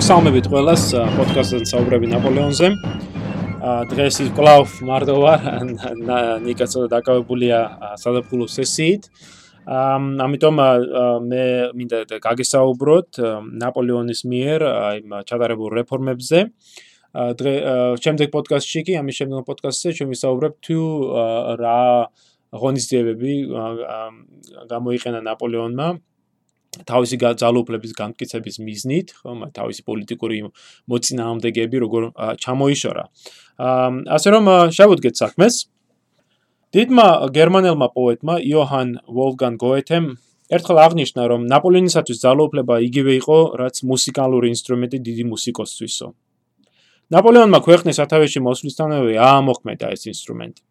მოგესალმებით ყველას პოდკასტზე საუბრები ნაპოლეონზე. დღეს ის კლავ მარტო ვარ, ნიკაცო დაკავებულია სადაფულო სესიით. ამიტომ მე მინდა გაგესაუბროთ ნაპოლეონის მიერ აი ჩატარებულ რეფორმებზე. დღე შემდეგ პოდკასტში კი ამის შემდეგ პოდკასტზე ჩვენ ვისაუბრებ თუ რა ღონისძიებები გამოიყენა ნაპოლეონმა თავისი ძალაუფლების განმტკიცების მიზნით, ხო, თავისი პოლიტიკური მოწინააღმდეგეები როგორ ჩამოიშორა. ასე რომ შევუდგეთ საქმეს. დიდმა გერმანელმა პოეტმა იოჰან ვოლფგანგ გოეთემ ერთხელ აღნიშნა, რომ ნაპოლეონისათვის ძალაუფლება იგივე იყო, რაც მუსიკალური ინსტრუმენტი დიდი მუსიკოსთვისო. ნაპოლეონმა ქვეყნის სათავეში მოსვლისთანავე აამოქმედა ეს ინსტრუმენტი.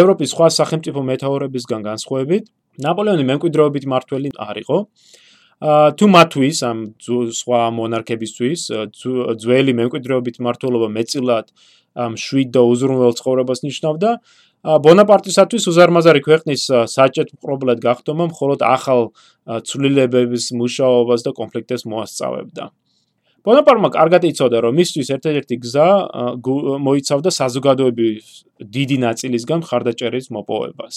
ევროპის სხვა სახელმწიფო მეთაურებისგან განსხვავებით, ნაპოლეონი მემკვიდრეობით მართველი არ იყო. თუ მათთვის ამ სხვა მონარქებისთვის ძველი მემკვიდრეობით მართლობა მეწილად ამ შვიდ და უზრუნველ ცხოვრებას ნიშნავდა ბონაპარტისათვის უზარმაზარი ქვეყნის საჭეთ პრობლემად გახდომა მხოლოდ ახალ ცვლილებების მუშაობას და კონფლიქტებს მოასწავებდა. ბონაპარტმა კარგად იცოდა რომ მისთვის ერთ-ერთი გზა მოიცავდა საზოგადოების დიდი ნაწილისგან ხარდაჭერის მოპოვებას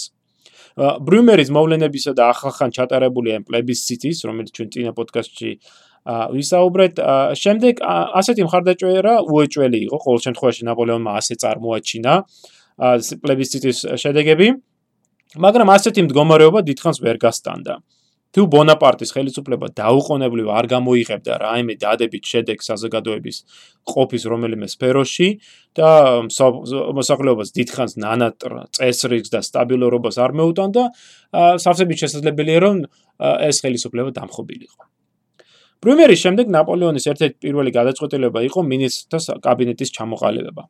ბრიუმერის მოვლენებისა და ახალხან ჩატარებული ამ პლებისციტის, რომელიც ჩვენ წინა პოდკასტში ვისაუბრეთ, შემდეგ ასეთი მხარდაჭერა უეჭველი იყო, ყოველ შემთხვევაში ნაპოლეონმა ასე წარმოაჩინა პლებისციტის შედეგები, მაგრამ ასეთი მდგომარეობა დიდხანს ვერ გასტანდა. თუ ბონაპარტის ხელისუფლება დაუყოვნებლივ არ გამოიღებდა რაიმე დადებით შედეგს საზოგადოების ყოფის რომელიმე სფეროში და მოსახლეობას დიდხანს ნანატრ წესრიგს და სტაბილურობას არ მეუტანდა, სავსებით შესაძლებელია რომ ეს ხელისუფლება დამხობილიყო. პრემიერის შემდეგ ნაპოლეონის ერთ-ერთი პირველი გადაწყვეტილება იყო მინისტრთა კაბინეტის ჩამოყალიბება.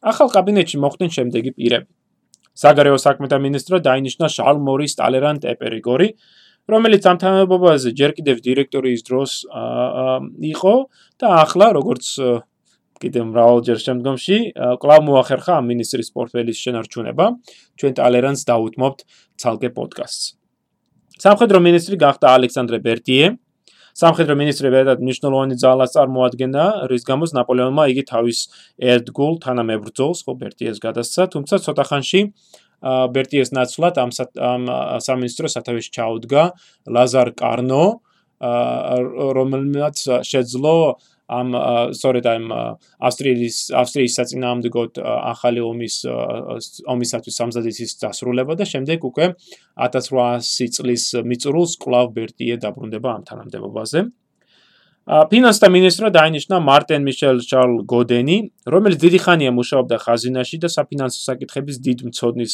ახალ კაბინეტში მოხდნენ შემდეგი პირები. საგარეო საქმეთა მინისტრად დაინიშნა შარლ მორის ტალერან ტეპერიგორი, რომელიც ამ თანამდებობაზე ჯერ კიდევ დირექტორის დროს იყო და ახლა როგორც კიდევ მრავალჯერ შემდგომში კლავ მოახერხა ამ მინისტრის პორტფელის შენარჩუნება. ჩვენ ტალერანს დაუთმობთ ცალკე პოდკასტს. სამხედრო მინისტრი გახდა ალექსანდრე ბერტიე სამხედრო მინისტრი მეტად მნიშვნელოვანი ძალას წარმოადგენდა რის გამოც ნაპოლეონმა იგი თავის ერთგულ თანამებრძოლს ხო ბერტიეს გადასცა თუმცა ცოტა ხანში ბერტიეს ნაცვლად ამ ამ სამინისტრო სათავეში ჩაუდგა ლაზარ კარნო რომელმაც შეძლო ამ სწორედ ამ ავსტრიის ავსტრიის საწინააღმდეგოდ ახალი ომის ომისათვის სამზადისის დასრულება და შემდეგ უკვე 1800 წლის მიწურულს კლავ ბერტიე დაბრუნდება ამ თანამდებობაზე. ფინანსთა მინისტრად დაინიშნა მარტენ მიშელ შარლ გოდენი, რომელიც დიდი ხანია მუშაობდა ხაზინაში და საფინანსო საკითხების დიდ მწოდნის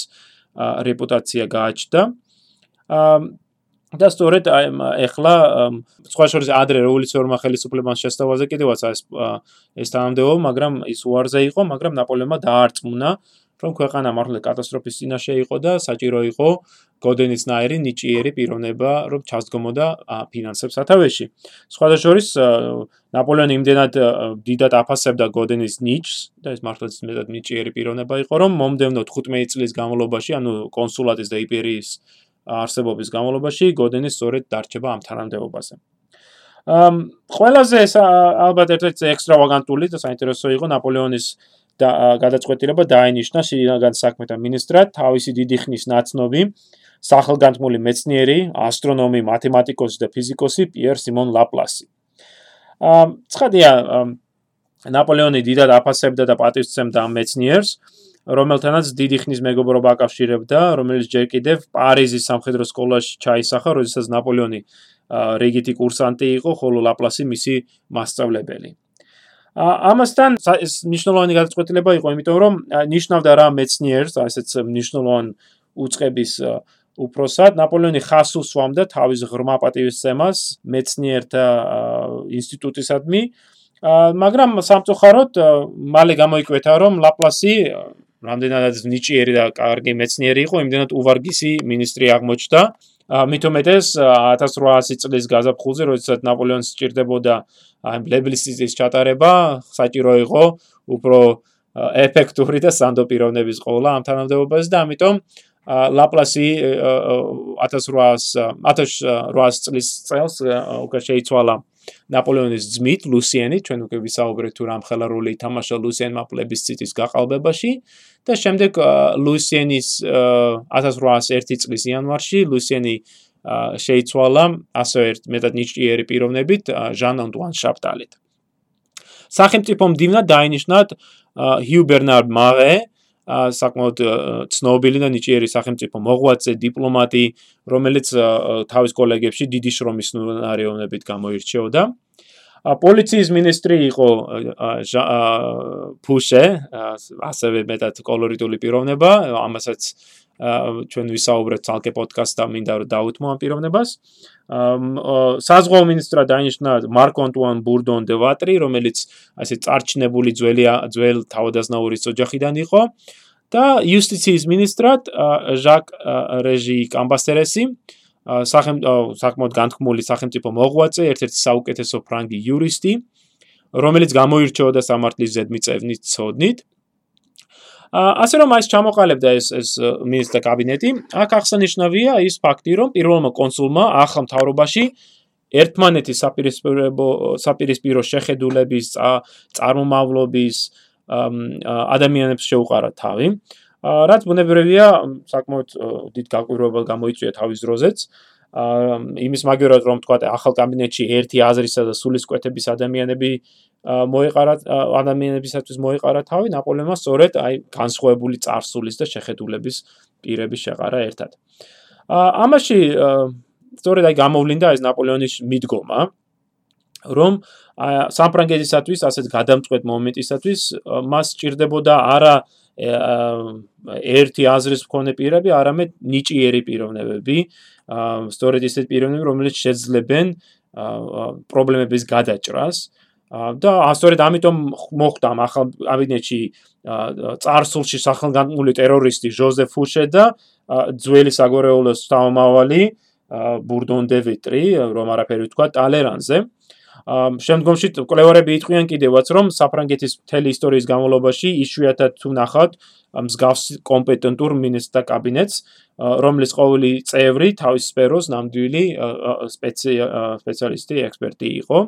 რეპუტაცია გააჩნდა. და სწორედ ეხლა სხვა შორის ადრე რევოლუციურმა ხელისუფლებამ შესთავაზე კიდევაც ეს ეს თანამდებობა, მაგრამ ის უარზე იყო, მაგრამ ნაპოლეონმა დაარწმუნა, რომ ქვეყანა მართლა კატასტროფის წინაშე იყო და საჭირო იყო გოდენის ნაირი ნიჭიერი პიროვნება, რომ ჩასდგომოდა ფინანსებს სათავეში. სხვადასხვის ნაპოლეონი იმდენად დიდად აფასებდა გოდენის ნიჭს და ეს მართლაც მეტად ნიჭიერი პიროვნება იყო, რომ მომდევნო 15 წლის განმავლობაში, ანუ კონსულატის და იპერიის არსებობის განმავლობაში გოდენი სწორედ დარჩება ამ თანამდებობაზე. ამ ყველაზე ეს ალბათ ერთ-ერთი ექსტრავაგანტული და საინტერესო იყო ნაპოლეონის გადაწყვეტილება დაინიშნა სინაგან საქმეთა მინისტრად თავისი დიდი ხნის ნაცნობი სახელგანთმული მეცნიერი, ასტრონომი, მათემატიკოსი და ფიზიკოსი პიერ სიმონ ლაპლასი. ამ ცხადია ნაპოლეონი დიდად აფასებდა და პატივსცემდა ამ მეცნიერს, რომელთანაც დიდი ხნის მეგობრობა აკავშირებდა, რომელიც ჯერ კიდევ პარიზის სამხედრო სკოლაში ჩაისახა, როდესაც ნაპოლეონი რეგიტი კურსანტი იყო, ხოლო ლაპლასი მისი მასწავლებელი. ამასთან ეს მნიშვნელოვანი გადაწყვეტილება იყო, იმიტომ რომ ნიშნავდა რა მეცნიერს, ასეც მნიშვნელოვან უწყების უпросად ნაპოლეონი ხას უსვამდა თავის ღრმა პატივისცემას მეცნიერთა ინსტიტუტისადმი, მაგრამ სამწუხაროდ მალე გამოიკვეთა, რომ ლაპლასი რამდენადაც ნიჭიერი და კარგი მეცნიერი იყო, იმდენად უვარგისი მინისტრი აღმოჩნდა. მითუმეტეს 1800 წლის გაზაფხულზე, როდესაც ნაპოლეონს სჭირდებოდა აი ბლებლისის ჩატარება, საჭირო იყო უფრო ეფექტური და სანდო პიროვნების ყოლა ამ თანამდებობაზე და ამიტომ ლაპლასი 1800 1800 წლის წელს უკვე შეიცვალა ნაპოლეონის ძმით ლუსიენი, ჩვენ უკვე ვისაუბრეთ თუ რამ ხელა როლი ითამაშა ლუსიენმა პლებისციტის გაყალბებაში და შემდეგ ლუსიენის 1801 წლის იანვარში ლუსიენი შეიცვალა ასე ერთ მეტად ნიჭიერი პიროვნებით ჟან ანტუან შაპტალით. სახელმწიფო მდივნად დაინიშნა ჰიუ ბერნარ მარე, საკმაოდ ცნობილი და ნიჭიერი სახელმწიფო მოღვაწე, დიპლომატი, რომელიც თავის კოლეგებში დიდი შრომის ნარიოვნებით გამოირჩეოდა. პოლიციის ministri იყო ფუშე, ასევე მეტად კოლორიტული პიროვნება, ამასაც ჩვენ ვისაუბრეთ ცალკე პოდკასტსა მინდა რომ დაუთმო ამ პიროვნებას. საზღვაო ministra დაინიშნა მარკ ანტუან ბურდონ დე ვატრი, რომელიც ასე წარჩინებული ძველი ძველ თავადაზნაურის ოჯახიდან იყო და იუსტიციის ministrat ჟაკ რეჟი კამბასტერესი, სახელმწიფო განთქმული სახელმწიფო მოღვაწე, ერთ-ერთი საუკეთესო ფრანგი იურისტი, რომელიც გამოირჩეოდა სამართლის ზედმიწევნით წოდნით. ასე რომ ეს ჩამოყალიბდა ეს ეს მინისტრთა კაბინეტი, აქ აღსანიშნავია ის ფაქტი, რომ პირველმა კონსულმა ახალ მთავრობაში ერთმანეთის საპირისპირო საპირისპირო შეხედულების წარმომავლობის ადამიანებს შეუყარა თავი. რაც ბუნებრივია, საკმაოდ დიდ გაკვირვებას გამოიწვია თავის დროზეც. იმის მაგერად რომ თქვა ახალ კაბინეტში ერთი აზრისა და სულისკვეთების ადამიანები მოიყარა ადამიანებისათვის მოიყარა თავი ნაპოლეონმა სწორედ აი განსხვავებული წარსულის და შეხედულების პირების შეყარა ერთად. ამაში სწორედ აი გამოვლინდა ეს ნაპოლეონის მიდგომა რომ სამფრანგეთისათვის ასეთ გადამწყვეტ მომენტისათვის მას ჭირდებოდა არა ერთი აზრის მქონე პირები, არამედ ნიჭიერი პიროვნებები, სწორედ ისეთ პიროვნებები, რომელიც შეძლებენ პრობლემების გადაჭრას. და სწორედ ამიტომ მოხდა ამ ახალ კაბინეტში წარსულში სახელგანთქმული ტერორისტი ჯოზეფ ფუშე და ძველი საგორეულოს თავმავალი ბურდონდევიტრი, რომ არაფერი ვთქვა, ტალერანზე. შემდგომში კვლევარები იტყვიან კიდევაც, რომ საფრანგეთის მთელი ისტორიის განმავლობაში იშვიათად თუ ნახავთ მსგავს კომპეტენტურ მინისტრთა კაბინეტს, რომლის ყოველი წევრი თავის სფეროს ნამდვილი სპეციალისტი, ექსპერტი იყო.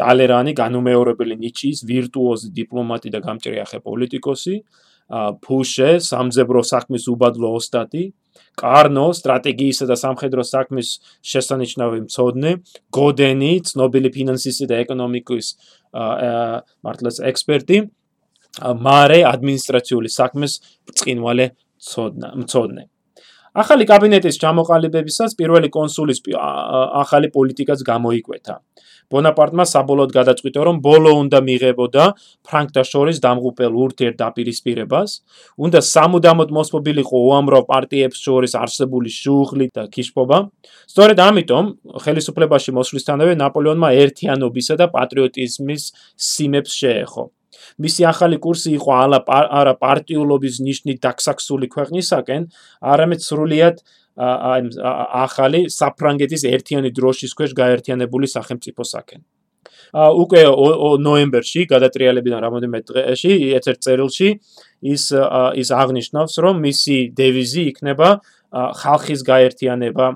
ტალერანი განუმეორებელი ნიჩის, ვირტუოზი დიპლომატი და გამჭრიახე პოლიტიკოსი, ფუშე, სამძებრო საქმის უბადლო ოსტატი, კარნო სტრატეგიისა და სამხედრო საქმის შესანიშნავი მწოდნე, გოდენი, ცნობილი ფინანსისტი და ეკონომიკის მართლაც ექსპერტი, მარე ადმინისტრაციული საქმის წინვალე მწოდნე. ახალი კაბინეტის ჩამოყალიბებისას პირველი კონსულის ახალი პოლიტიკაც გამოიკვეთა. ბონაპარტმა საბოლოოდ გადაწყვიტა, რომ ბოლო უნდა მიიღებოდა ფრანკთა შორის დამღუპელ ურთიერთდაპირისპირებას, უნდა სამუდამოდ მოსპობილიყო უამრავ პარტიებს შორის არსებული შუღლი და კიშპობა. სწორედ ამიტომ ხელისუფლებაში მოსვლისთანავე ნაპოლეონმა ერთიანობისა და პატრიოტიზმის სიმებს შეეხო. მისი ახალი კურსი იყო არა პარტიულობის ნიშნით დაქსაქსული ქვეყნისაკენ, არამედ სრულიად ახალი საფრანგეთის ერთიანი დროშის ქვეშ გაერთიანებული სახელმწიფოსაკენ. უკვე ნოემბერში გადატრიალებიდან რამოდენიმე დღეში ერთ წერილში ის ის აღნიშნავს რომ მისი დევიზი იქნება ხალხის გაერთიანება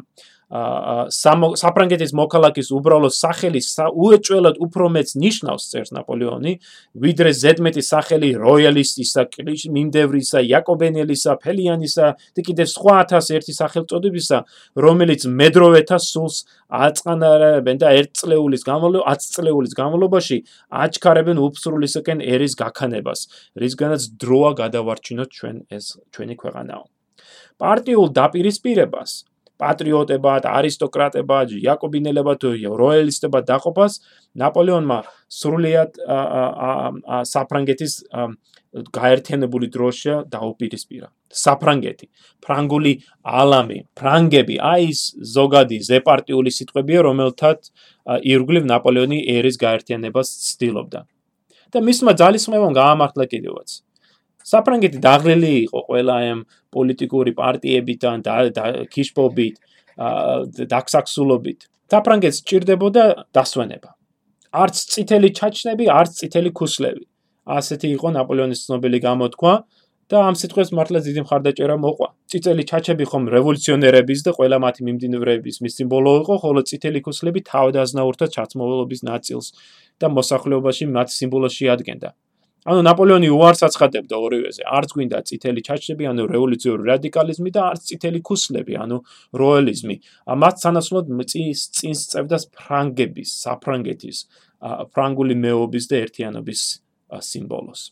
საფრანგეთის მოქალაქის უბრალო სახელი უეჭველად უფრო მეც ნიშნავს წერს ნაპოლეონი ვიდრე ზედმეტი სახელი როიალისტისა, მიმდევრისა, იაკობენელისა, ფელიანისა და კიდევ სხვა 1001 სახელწოდებისა, რომელიც მედროვეთა სულს აწყანარებენ და ერთ წლეულის განმავლობაში 10 წლეულის განმავლობაში აჩქარებენ უფსრულისაკენ ერის გაქანებას, რისგანაც დროა გადავარჩინოთ ჩვენ ეს ჩვენი ქვეყანაო. პარტიულ დაპირისპირებას პატრიოტებად, არისტოკრატებად, იაკობინელებად, როიალისტებად დაყოფას ნაპოლეონმა სრულიად საფრანგეთის გაერთიანებული დროშა დაუპირისპირა. საფრანგეთი, ფრანგული ალამი, ფრანგები, აი ეს ზოგადი ზეპარტიული სიტყვებია, რომელთაც ირგვლივ ნაპოლეონი ერის გაერთიანებას ცდილობდა. და მისმა ძალისხმევამ გაამართლა კიდევაც. საფრანგეთი დაღლილი იყო ყველა ამ პოლიტიკური პარტიებიდან და ქიშპობით, დაქსაქსულობით. საფრანგეთს ჭირდებოდა დასვენება. არც წითელი ჩაჩნები, არც წითელი ქუსლები. ასეთი იყო ნაპოლეონის ცნობილი გამოთქვა და ამ სიტყვებს მართლა დიდი მხარდაჭერა მოყვა. წითელი ჩაჩები ხომ რევოლუციონერების და ყველა მათი მიმდინარეების მის სიმბოლო იყო, ხოლო წითელი ქუსლები თავდაზნაურთა ჩაცმულობის ნაწილს და მოსახლეობაში მათ სიმბოლოში ადგენდა. ანუ ნაპოლეონი უარს აცხადებდა ორივეზე. არც გვინდა წითელი ჩაჩები, ანუ რევოლუციური რადიკალიზმი და არც წითელი ქუსლები, ანუ როელიზმი. მათ სანაცვლოდ წინს წინს წევდა ფრანგების, საფრანგეთის, ფრანგული მეობის და ერთიანობის სიმბოლოს.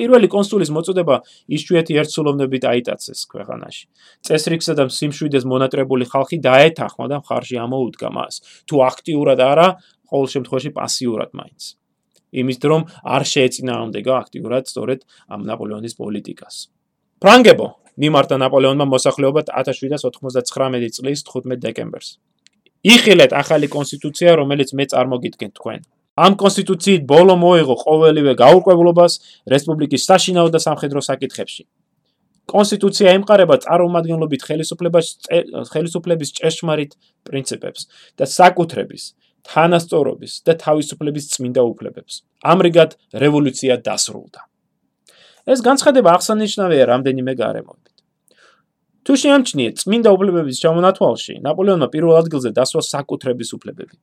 პირველი კონსულის მოწოდება ისჩვიათი ერთსულოვნებით აიტაცეს ქვეყანაში. წესრიგსა და სიმშვიდეს მონატრებული ხალხი დაეთანხმა და მხარში ამოუდგა მას. თუ აქტიურად არა, ყოველ შემთხვევაში პასიურად მაინც. იმის დრო არ შეეწინააღმდეგა აქტიურად სწორედ ამ ნაპოლეონის პოლიტიკას. ფრანგებო მიმართა ნაპოლეონმა მოსახლეობა 1799 წლის 15 დეკემბერს. იხილეთ ახალი კონსტიტუცია, რომელიც მე წარმოგიდგენ თქვენ. ამ კონსტიტუციით ბოლო მოიღო ყოველივე გაურკვევლობას რესპუბლიკის საშინაო და სამხედრო საკითხებში. კონსტიტუცია ემყარება წარმომადგენლობით ხელისუფლებას ხელისუფლების ჭეშმარიტ პრინციპებს და საკუთრების, თანასწორობის და თავისუფლების წმინდა უფლებებს. ამრიგად რევოლუცია დასრულდა. ეს განცხადება აღსანიშნავია რამდენიმე გარემოებით. თუ შეამჩნიეთ წმინდა უფლებების ჩამონათვალში, ნაპოლეონმა პირველ ადგილზე დასვა საკუთრების უფლებები.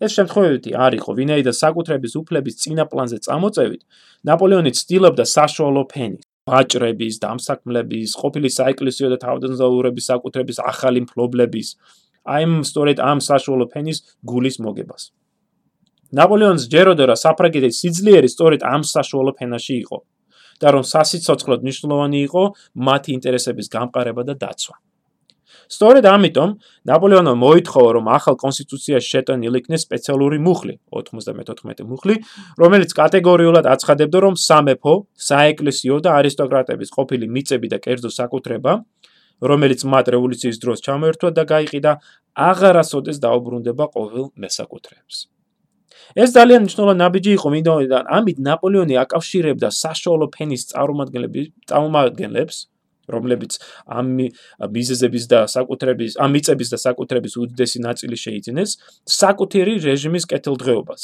ეს შემთხვევები არ იყო, ვინაიდან საკუთრების უფლების წინა პლანზე წამოწევით, ნაპოლეონი ცდილობდა საშუალო ფენის, ბაჭრების, დამსაქმლების, ყოფილი საეკლესიო და თავდაცვის საკუთრების ახალი მფლობლების, აი ამ სწორედ ამ საშუალო ფენის გულის მოგებას. ნაპოლეონს ჯეროდა რა საფრანგეთის სიძლიერე სწორედ ამ საშუალო ფენაში იყო და რომ სასიცოცხლოდ მნიშვნელოვანი იყო მათი ინტერესების გამყარება და დაცვა. სწორედ ამიტომ ნაპოლეონმა მოითხოვა რომ ახალ კონსტიტუციაში შეტანილი იქნეს სპეციალური მუხლი 94 მუხლი რომელიც კატეგორიულად აცხადებდა რომ სამეფო, საეკლესიო და არისტოკრატების ყოფილი მიწები და კერძო საკუთრება რომელიც მათ რევოლუციის დროს ჩამოერთვა და გაიყიდა აღარასოდეს დაუბრუნდება ყოველ მესაკუთრეებს ეს ძალიან მნიშვნელოვანი ნაბიჯი იყო მინდორიდან ამით ნაპოლეონი აკავშირებდა საშუალო ფენის წარმომადგენლებს წარმომადგენლებს რომლებიც ამ ბიზნესების და საკუთრების, ამ მიწების და საკუთრების უდიდესი ნაწილი შეიძინეს საკუთარი რეჟიმის კეთილდღეობას.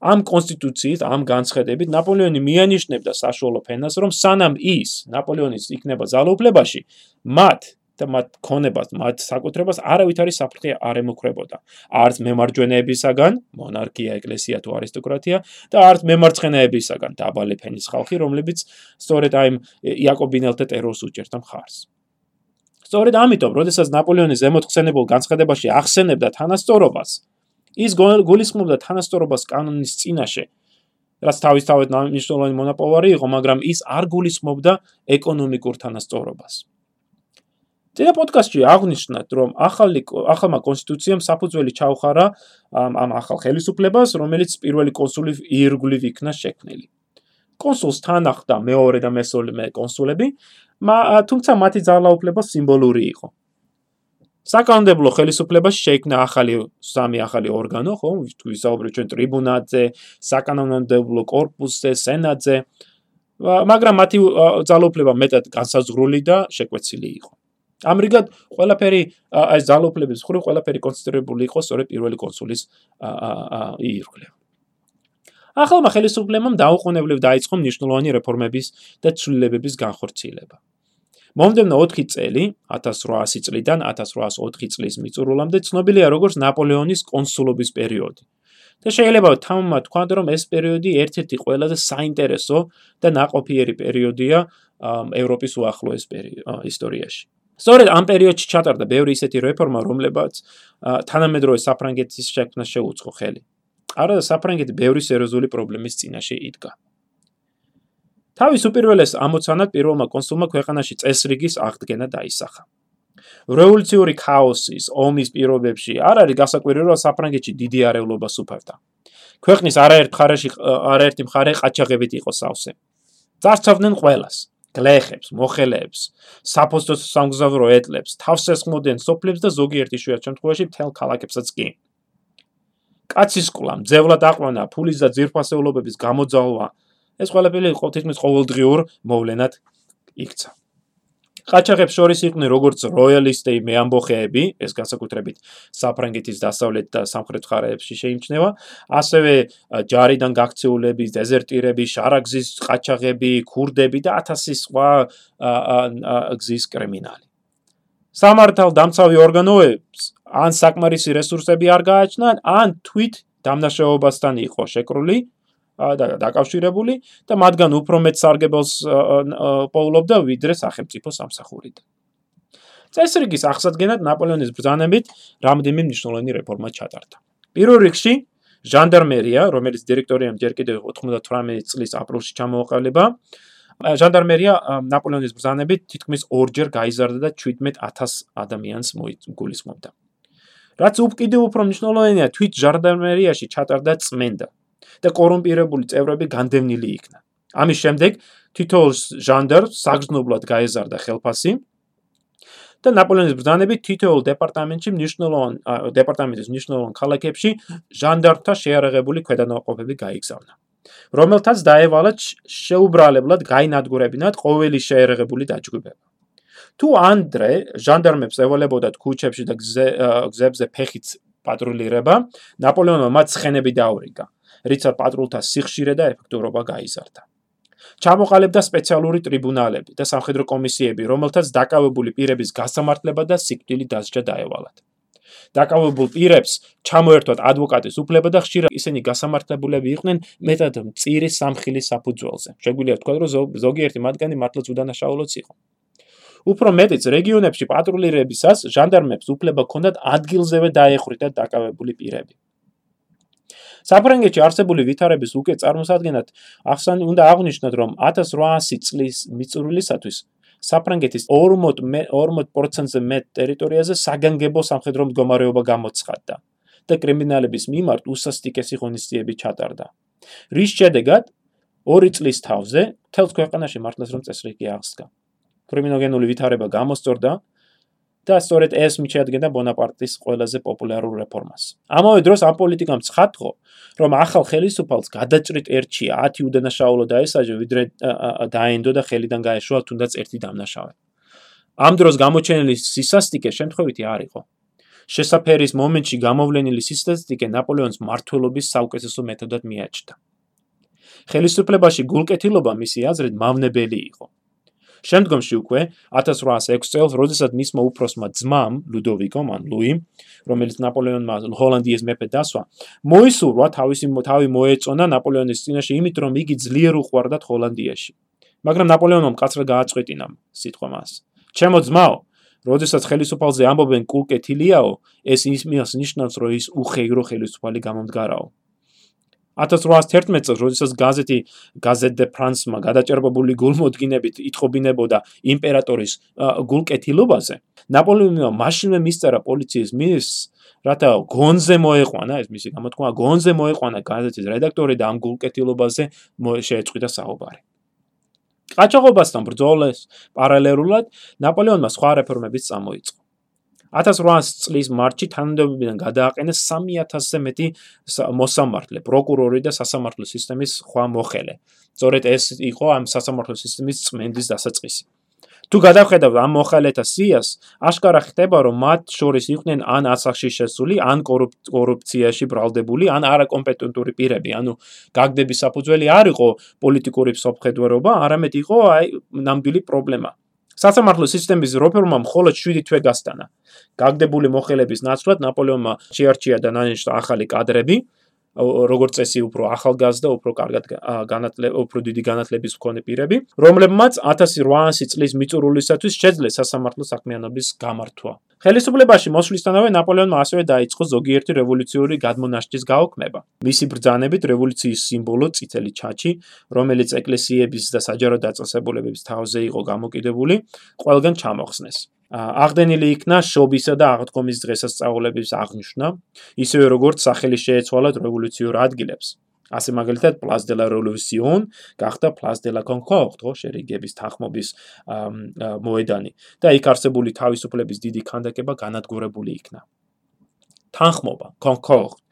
ამ კონსტიტუციით, ამ განცხადებით ნაპოლეონი მიანიშნებდა საშუალო ფენას, რომ სანამ ის ნაპოლეონის იქნება ძალაუფლებაში, მათ და მათ ქონებას, მათ საკუთრებას არავითარი საფრთხე არ ემუქრებოდა. არც მემარჯვენეებისაგან, მონარქია, ეკლესია თუ არისტოკრატია და არც მემარცხენეებისაგან, დაბალი ფენის ხალხი, რომლებიც სწორედ აი იაკობინელთა ტერორს უჭერდა მხარს. სწორედ ამიტომ, როდესაც ნაპოლეონი ზემოთხსენებულ განცხადებაში ახსენებდა თანასწორობას, ის გულისხმობდა თანასწორობას კანონის წინაშე, რაც თავისთავად მნიშვნელოვანი მონოპოლარი იყო, მაგრამ ის არ გულისხმობდა ეკონომიკურ თანასწორობას. ძინა პოდკასტში აღნიშნეთ, რომ ახალი ახალმა კონსტიტუციამ საფუძველი ჩაუხარა ამ ახალ ხელისუფლებას, რომელიც პირველი კონსული ირგვლივ იქნა შექმნილი. კონსულს თან ახდა მეორე და მესამე კონსულები, თუმცა მათი ძალაუფლება სიმბოლური იყო. საკანონმდებლო ხელისუფლებაში შეიქმნა ახალი სამი ახალი ორგანო, ხო, ვისაუბრეთ ჩვენ ტრიბუნატზე, საკანონმდებლო კორპუსზე, სენატზე, მაგრამ მათი ძალაუფლება მეტად განსაზღვრული და შეკვეცილი იყო. ამრიგად ყველაფერი აი ზალოფლების ხრი ყველაფერი კონცენტრირებული იყო სწორედ პირველი კონსულის ირგვლივ. ახალმა ხელისუფლებამ დაუყოვნებლივ დაიწყო მნიშვნელოვანი რეფორმების და ცვლილებების განხორციელება. მომდევნო 4 წელი, 1800 წლიდან 1804 წლის მიწურულამდე ცნობილია როგორც ნაპოლეონის კონსულობის პერიოდი. და შეიძლება თამამად თქვათ, რომ ეს პერიოდი ერთ-ერთი ყველაზე საინტერესო და ნაყოფიერი პერიოდია ევროპის უახლოეს ისტორიაში. სწორედ ამ პერიოდში ჩატარდა ბევრი ისეთი რეფორმა, რომლებაც თანამედროვე საფრანგეთის შექმნას შეუწყო ხელი. არა და საფრანგეთი ბევრი სერიოზული პრობლემის წინაშე იდგა. თავის უპირველეს ამოცანად პირველმა კონსულმა ქვეყანაში წესრიგის აღდგენა დაისახა. რევოლუციური ქაოსის, ომის პირობებში არ არის გასაკვირი, რომ საფრანგეთში დიდი არეულობა სუფევდა. ქვეყნის არაერთ მხარეში არაერთი მხარე ყაჩაღებით იყო სავსე. წარჩავდნენ ყველას. გლეხებს, მოხელეებს, საფოსტოს სამგზავრო ეტლებს, თავსესხმოდენ სოფლებს და ზოგიერთ იშვიათ შემთხვევაში მთელ ქალაქებსაც კი. კაცის ყლა, ძევლად აყვანა, ფულის და ძირფასეულობების გამოძალვა, ეს ყველაფერი თითქმის ყოველდღიურ მოვლენად იქცა. ყაჩაღებს შორის იყვნენ როგორც როიალისტები, მეამბოხეები, ეს განსაკუთრებით საფრანგეთის დასავლეთ და სამხრეთ მხარეებში შეიმჩნევა, ასევე ჯარიდან გაქცეულები, დეზერტირები, შარაგზის ყაჩაღები, ქურდები და ათასი სხვა გზის კრიმინალი. სამართალ დამცავი ორგანოებს ან საკმარისი რესურსები არ გააჩნდათ, ან თვით დამნაშავეობასთან იყო შეკრული დაკავშირებული და მათგან უფრო მეტ სარგებელს პოულობდა ვიდრე სახელმწიფო სამსახურიდან. წესრიგის აღსადგენად ნაპოლეონის ბრძანებით რამდენიმე მნიშვნელოვანი რეფორმა ჩატარდა. პირველ რიგში ჟანდარმერია, რომელიც დირექტორიამ ჯერ კიდევ 98 წლის აპრილში ჩამოაყალიბა, ჟანდარმერია ნაპოლეონის ბრძანებით თითქმის ორჯერ გაიზარდა და 17000 ადამიანს მოიგულისხმობდა. რაც უკიდე უფრო მნიშვნელოვანია, თვით ჟანდარმერიაში ჩატარდა წმენდა. და კორუმპირებული წევრები განდევნილი იქნა. ამის შემდეგ თითოეულ ჟანდარს საგზნობლად გაეზარდა ხელფასი და ნაპოლეონის ბრძანებით თითოეულ დეპარტამენტში მნიშვნელოვან დეპარტამენტის მნიშვნელოვან ქალაქებში ჟანდარტთა შეარაღებული ქვედანაყოფები გაიგზავნა. რომელთაც დაევალა შეუბრალებლად გაინადგურებინათ ყოველი შეერაღებული დაჯგუფება. თუ ანდრე ჟანდარმებს ევალებოდათ ქუჩებში და გზებზე ფეხით პატრულირება, ნაპოლეონმა მათ ცხენები დაურიგა. რიცა პატრულთა სიხშირე და ეფექტურობა გაიზარდა. ჩამოყალიბდა სპეციალური ტრიბუნალები და სამხედრო კომისიები, რომელთაც დაკავებული პირების გასამართლება და სიკვდილი დასჯა დაევალათ. დაკავებულ პირებს ჩამოერთვათ ადვოკატის უფლება და ხშირად ისინი გასამართლებულები იყვნენ მეტად მწირი სამხილის საფუძველზე. შეგვიძლია ვთქვა, რომ ზოგიერთი მათგანი მართლაც უდანაშაულოც იყო. უფრო მეტიც რეგიონებში პატრულირებისას ჟანდარმებს უფლება ჰქონდათ ადგილზევე დაეხრიტათ დაკავებული პირები. საფრანგეთში არსებული ვითარების უკვე წარმოსადგენად ახსენ უნდა აღნიშნოთ რომ 1800 წლის მიწურულისათვის საფრანგეთის 40%-ზე მეტ ტერიტორიაზე საგანგებო სამხედრო მდგომარეობა გამოცხადდა და კრიმინალების მიმართ უსასტიკესი ღონისძიებები ჩატარდა. რის შედეგად 2 წლის თავზე თელს ქვეყანაში მართლაც რომ წესრიგი აღსდგა. კრიმინოგენული ვითარება გამოსწორდა და სწორედ ეს მიჩადგენდა ბონაპარტის ყველაზე პოპულარულ რეფორმას. ამავე დროს ამ პოლიტიკამ ცხადყო, რომ ახალ ხელისუფალს გადაჭრით ერთია 10 უდანაშაულო დაესაჯა, ვიდრე დაენდო და ხელიდან გაეშვა თუნდაც ერთი დამნაშავე. ამ დროს გამოჩენილი სისასტიკე შემთხვევითი არ იყო. შესაფერის მომენტში გამოვლენილი სისასტიკე ნაპოლეონის მართლობის საუკეთესო მეთოდად მიაჩნდა. ხელისუფლებაში გულკეთილობა მისი აზრით მავნებელი იყო. შემდგომში უკვე 1806 წელს, როდესაც მისმა უფროსმა ძმამ, ლუდოვიკომ ან ლუი, რომელიც ნაპოლეონმა ჰოლანდიის მეფე დასვა, მოისურვა თავისი თავი მოეწონა ნაპოლეონის წინაშე იმით, რომ იგი ძლიერ უყვარდათ ჰოლანდიაში. მაგრამ ნაპოლეონმა მკაცრად გააწყვეტინა სიტყვა მას. ჩემო ძმაო, როდესაც ხელისუფალზე ამბობენ კულკეთილიაო, ეს იმის ნიშნავს, რომ ის უხეირო ხელისუფალი გამომდგარაო. 1811 წელს, როდესაც გაზეთი გაზეთ დე ფრანსმა გადაჭერბებული გულმოდგინებით იტყობინებოდა იმპერატორის გულკეთილობაზე, ნაპოლეონმა მაშინვე მისწერა პოლიციის მინისტრს, რათა გონზე მოეყვანა, ეს მისი გამოთქმა, გონზე მოეყვანა გაზეთის რედაქტორი და ამ გულკეთილობაზე შეეწყვიტა საუბარი. ყაჩაღობასთან ბრძოლეს პარალელურად ნაპოლეონმა სხვა რეფორმებიც წამოიწყო. 1800 წლის მარტში თანამდებობიდან გადააყენეს 3000-ზე მეტი მოსამართლე, პროკურორი და სასამართლო სისტემის სხვა მოხელე. სწორედ ეს იყო ამ სასამართლო სისტემის წმენდის დასაწყისი. თუ გადავხედავ ამ მოხალეთა სიას, აშკარა ხდება, რომ მათ შორის იყვნენ ან ასახში შესული, ან კორუფციაში ბრალდებული, ან არაკომპეტენტური პირები. ანუ გაგდების საფუძველი არ იყო პოლიტიკური მსოფლმხედველობა, არამედ იყო აი ნამდვილი პრობლემა. სასამართლო სისტემის რეფორმა მხოლოდ 7 თვე გასტანა. გაგდებული მოხელების ნაცვლად ნაპოლეონმა შეარჩია და ნანიშნა ახალი კადრები, როგორც წესი უფრო ახალგაზრდა, უფრო კარგად განათლება, უფრო დიდი განათლების მქონე პირები, რომლებმაც 1800 წლის მიწურულისათვის შეძლეს სასამართლო საქმიანობის გამართვა. ხელისუფლებაში მოსვლისთანავე ნაპოლეონმა ასევე დაიწყო ზოგიერთი რევოლუციური გადმონაშთის გაოქმება. მისი ბრძანებით რევოლუციის სიმბოლო წითელი ჩაჩი, რომელიც ეკლესიების და საჯარო დაწესებულებების თავზე იყო გამოკიდებული, ყველგან ჩამოხსნეს. აღდენილი იქნა შობისა და აღდგომის დღესასწაულების აღნიშვნა, ისევე როგორც სახელი შეეცვალათ რევოლუციურ ადგილებს. ასე მაგალითად, Place de la Révolution გახდა Place de la Concorde, ხო, შერიგების თანხმობის მოედანი და იქ არსებული თავისუფლების დიდი ქანდაკება განადგურებული იქნა. თანხმობა, Concorde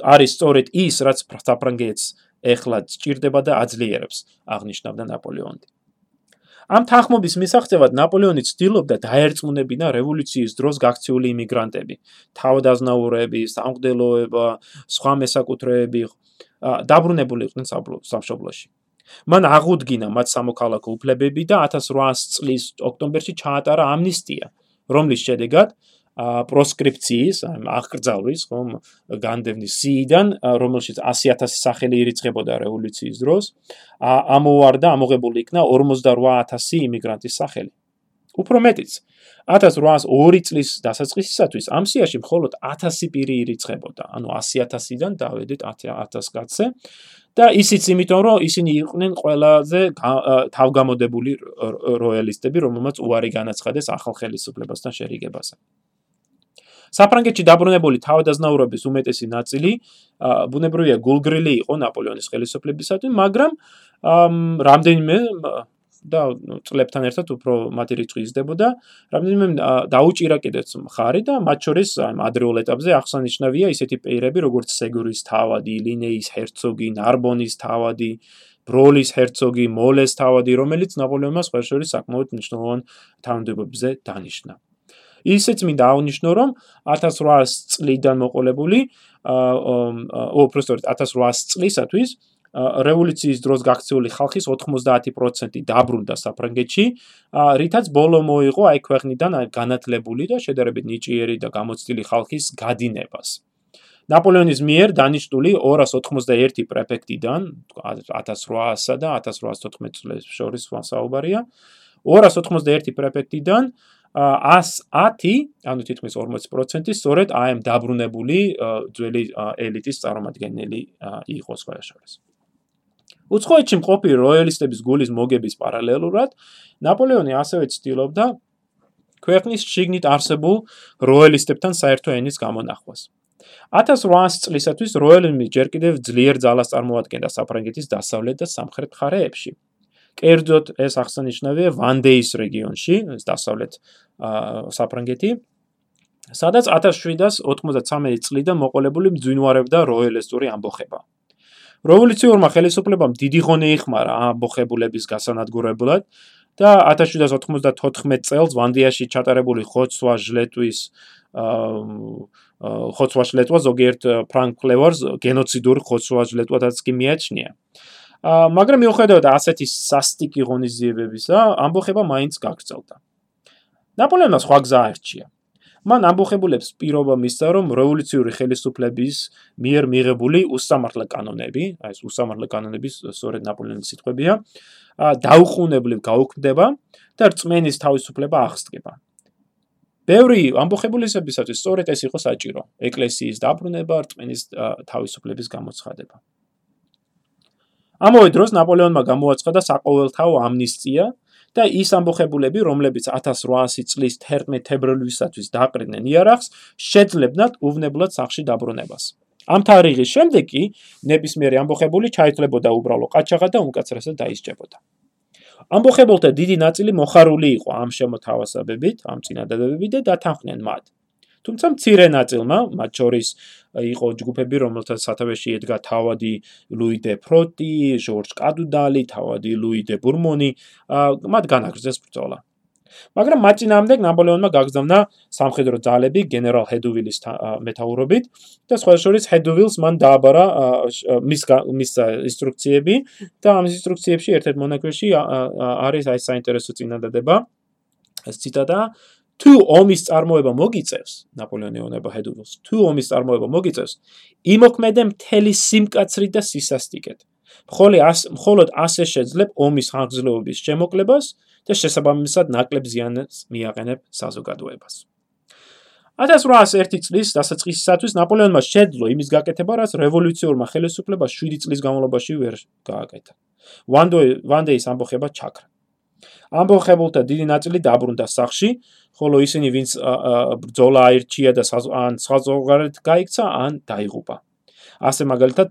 არის სწორედ ის, რაც საფრანგეთს ეხლა ჭირდება და აძლიერებს, აღნიშნავდა ნაპოლეონი. ამ თანხმობის მისაღწევად ნაპოლეონი ცდილობდა დაერწმუნებინა რევოლუციის დროს გაქცეული იმიგრანტები, თავდაზნაურები, სამგდელოება, სხვა მესაკუთრეები დაბრუნებული იყვნენ სამშობლოში. მან აღუდგინა მათ სამოქალაქო უფლებები და 1800 წლის ოქტომბერში ჩაატარა ამნისტია, რომლის შედეგად პროსკრიფციის, აი აღკრძალვის, ხომ, განდევნის სიიდან, რომელშიც 100000 სახელი ირიცხებოდა რევოლუციის დროს, ამოვარდა, ამოღებული იქნა 48000 იმიგრანტის სახელი. უფრო მეტიც, 1802 წლის დასაწყისისათვის ამ სიაში მხოლოდ 1000 პირი ირიცხებოდა, ანუ 100000-დან დავედით 100000 კაცზე. და ისიც იმიტომ, რომ ისინი იყვნენ ყველაზე თავგამოდებული როიალისტები, რომელმაც უარი განაცხადეს ახალ ხელისუფლებასთან შერიგებაზე. საფრანგეთში დაბრუნებული თავდაზნაურების უმეტესი ნაწილი ბუნებრივია გულგრილი იყო ნაპოლეონის ხელისუფლებისათვის, მაგრამ რამდენიმე და წლებთან ერთად უფრო მათი რიცხვი იზრდებოდა. რამდენიმე დაუჭირა კიდეც მხარი და მათ შორის ამ ადრეულ ეტაპზე აღსანიშნავია ისეთი პეირები, როგორც სეგურის თავადი, ლინეის ჰერცოგი, ნარბონის თავადი, ბროლის ჰერცოგი, მოლეს თავადი, რომელიც ნაპოლეონმა სხვა შორის საკმაოდ მნიშვნელოვან თანამდებობებზე დანიშნა. ისიც მინდა აღნიშნო, რომ 1800 წლიდან მოყოლებული, ო, უფრო სწორედ 1800 წლისათვის რევოლუციის დროს გაქცეული ხალხის 90% დაბრუნდა საფრანგეთში, რითაც ბოლო მოიღო აი ქვეყნიდან განათლებული და შედარებით ნიჭიერი და გამოცდილი ხალხის გადინებას. ნაპოლეონის მიერ დანიშნული 291 პრეფექტიდან 1800-სა და 1814 წლებს შორის ვასაუბარია 291 პრეფექტიდან 110, ანუ თითქმის 40% სწორედ აი ამ დაბრუნებული ძველი ელიტის წარმომადგენელი იყო სხვა შორის. უცხოეთში მყოფი როიალისტების გულის მოგების პარალელურად ნაპოლეონი ასევე ცდილობდა ქვეყნის შიგნით არსებულ როიალისტებთან საერთო ენის გამონახვას. 1800 წლისათვის როიალიზმი ჯერ კიდევ ძლიერ ძალას წარმოადგენდა საფრანგეთის დასავლეთ და სამხრეთ მხარეებში. კერძოდ ეს აღსანიშნავია ვანდეის რეგიონში, ეს დასავლეთ საფრანგეთი, სადაც 1793 წლიდან მოყოლებული მძვინვარებდა როიალისტური ამბოხება. რევოლუციურმა ხელისუფლებამ დიდი ღონე იხმარა ამბოხებულების გასანადგურებლად და 1794 წელს ვანდიაში ჩატარებული ხოცვა ჟლეტვის ხოცვა ჟლეტვა ზოგიერთ ფრანკლევარს გენოციდური ხოცვა ჟლეტვადაც კი მიაჩნია. მაგრამ მიუხედავად ასეთი სასტიკი ღონისძიებებისა, ამბოხება მაინც გაგრძელდა. ნაპოლეონმა სხვა გზა არჩია. მან ამბოხებულებს პირობა მისცა, რომ რევოლუციური ხელისუფლების მიერ მიღებული უსამართლე კანონები, აი ეს უსამართლე კანონები სწორედ ნაპოლეონის სიტყვებია, დაუხუნებლივ გაუქმდება და რწმენის თავისუფლება აღსდგება. ბევრი ამბოხებულისებისათვის სწორედ ეს იყო საჭირო: ეკლესიის დაბრუნება, რწმენის თავისუფლების გამოცხადება. ამავე დროს ნაპოლეონმა გამოაცხადა საყოველთაო ამნისტია და ის ამბოხებულები, რომლებიც 1800 წლის 11 თებერვლისათვის დაყრდნენ იარაღს, შეძლებნათ უვნებლად სახში დაბრუნებას. ამ თარიღის შემდეგ კი ნებისმიერი ამბოხებული ჩაითვლებოდა უბრალო ყაჩაღად და უმკაცრესად დაისჭებოდა. ამბოხებულთა დიდი ნაწილი მოხარული იყო ამ შემოთავაზებებით, ამ წინადადებებით და დათანხმდნენ მათ. თუმცა მცირე ნაწილმა, მათ შორის იყო ჯგუფები, რომელთა სათავეში ედგა თავადი ლუი დე ფროტი, ჟორჟ კადუდალი, თავადი ლუი დე ბურმონი, მათ განაგრძეს ბრძოლა. მაგრამ მაწინამდე ნაპოლეონმა გაგზავნა სამხედრო ძალები გენერალ ჰედუვილის მეთაურობით და სხვა შორის ჰედუვილს მან დააბარა მის მის ინსტრუქციები და ამ ინსტრუქციებში ერთ-ერთ მონაკვეთში არის აი საინტერესო წინადადება ეს ციტატა თუ ომის წარმოება მოგიწევს ნაპოლეონი ონება ჰედუვილს თუ ომის წარმოება მოგიწევს იმოქმედე მთელი სიმკაცრით და სისასტიკეთ მხოლოდ ას მხოლოდ ასე შეძლებ ომის ხანგრძლივობის შემოკლებას და შესაბამისად ნაკლებ ზიანს მიაყენებ საზოგადოებას 1801 წლის დასაწყისისათვის ნაპოლეონმა შეძლო იმის გაკეთება, რაც რევოლუციურმა ხელისუფლებამ 7 წლის განმავლობაში ვერ გააკეთა. ვანდეის ამბოხება ჩაქრა. ამბოხებულთა დიდი ნაწილი დაბრუნდა სახში, ხოლო ისინი, ვინც ბრძოლა აირჩია და ან საზოგადოებრივ გაიქცა, ან დაიღუპა. ასე მაგალითად,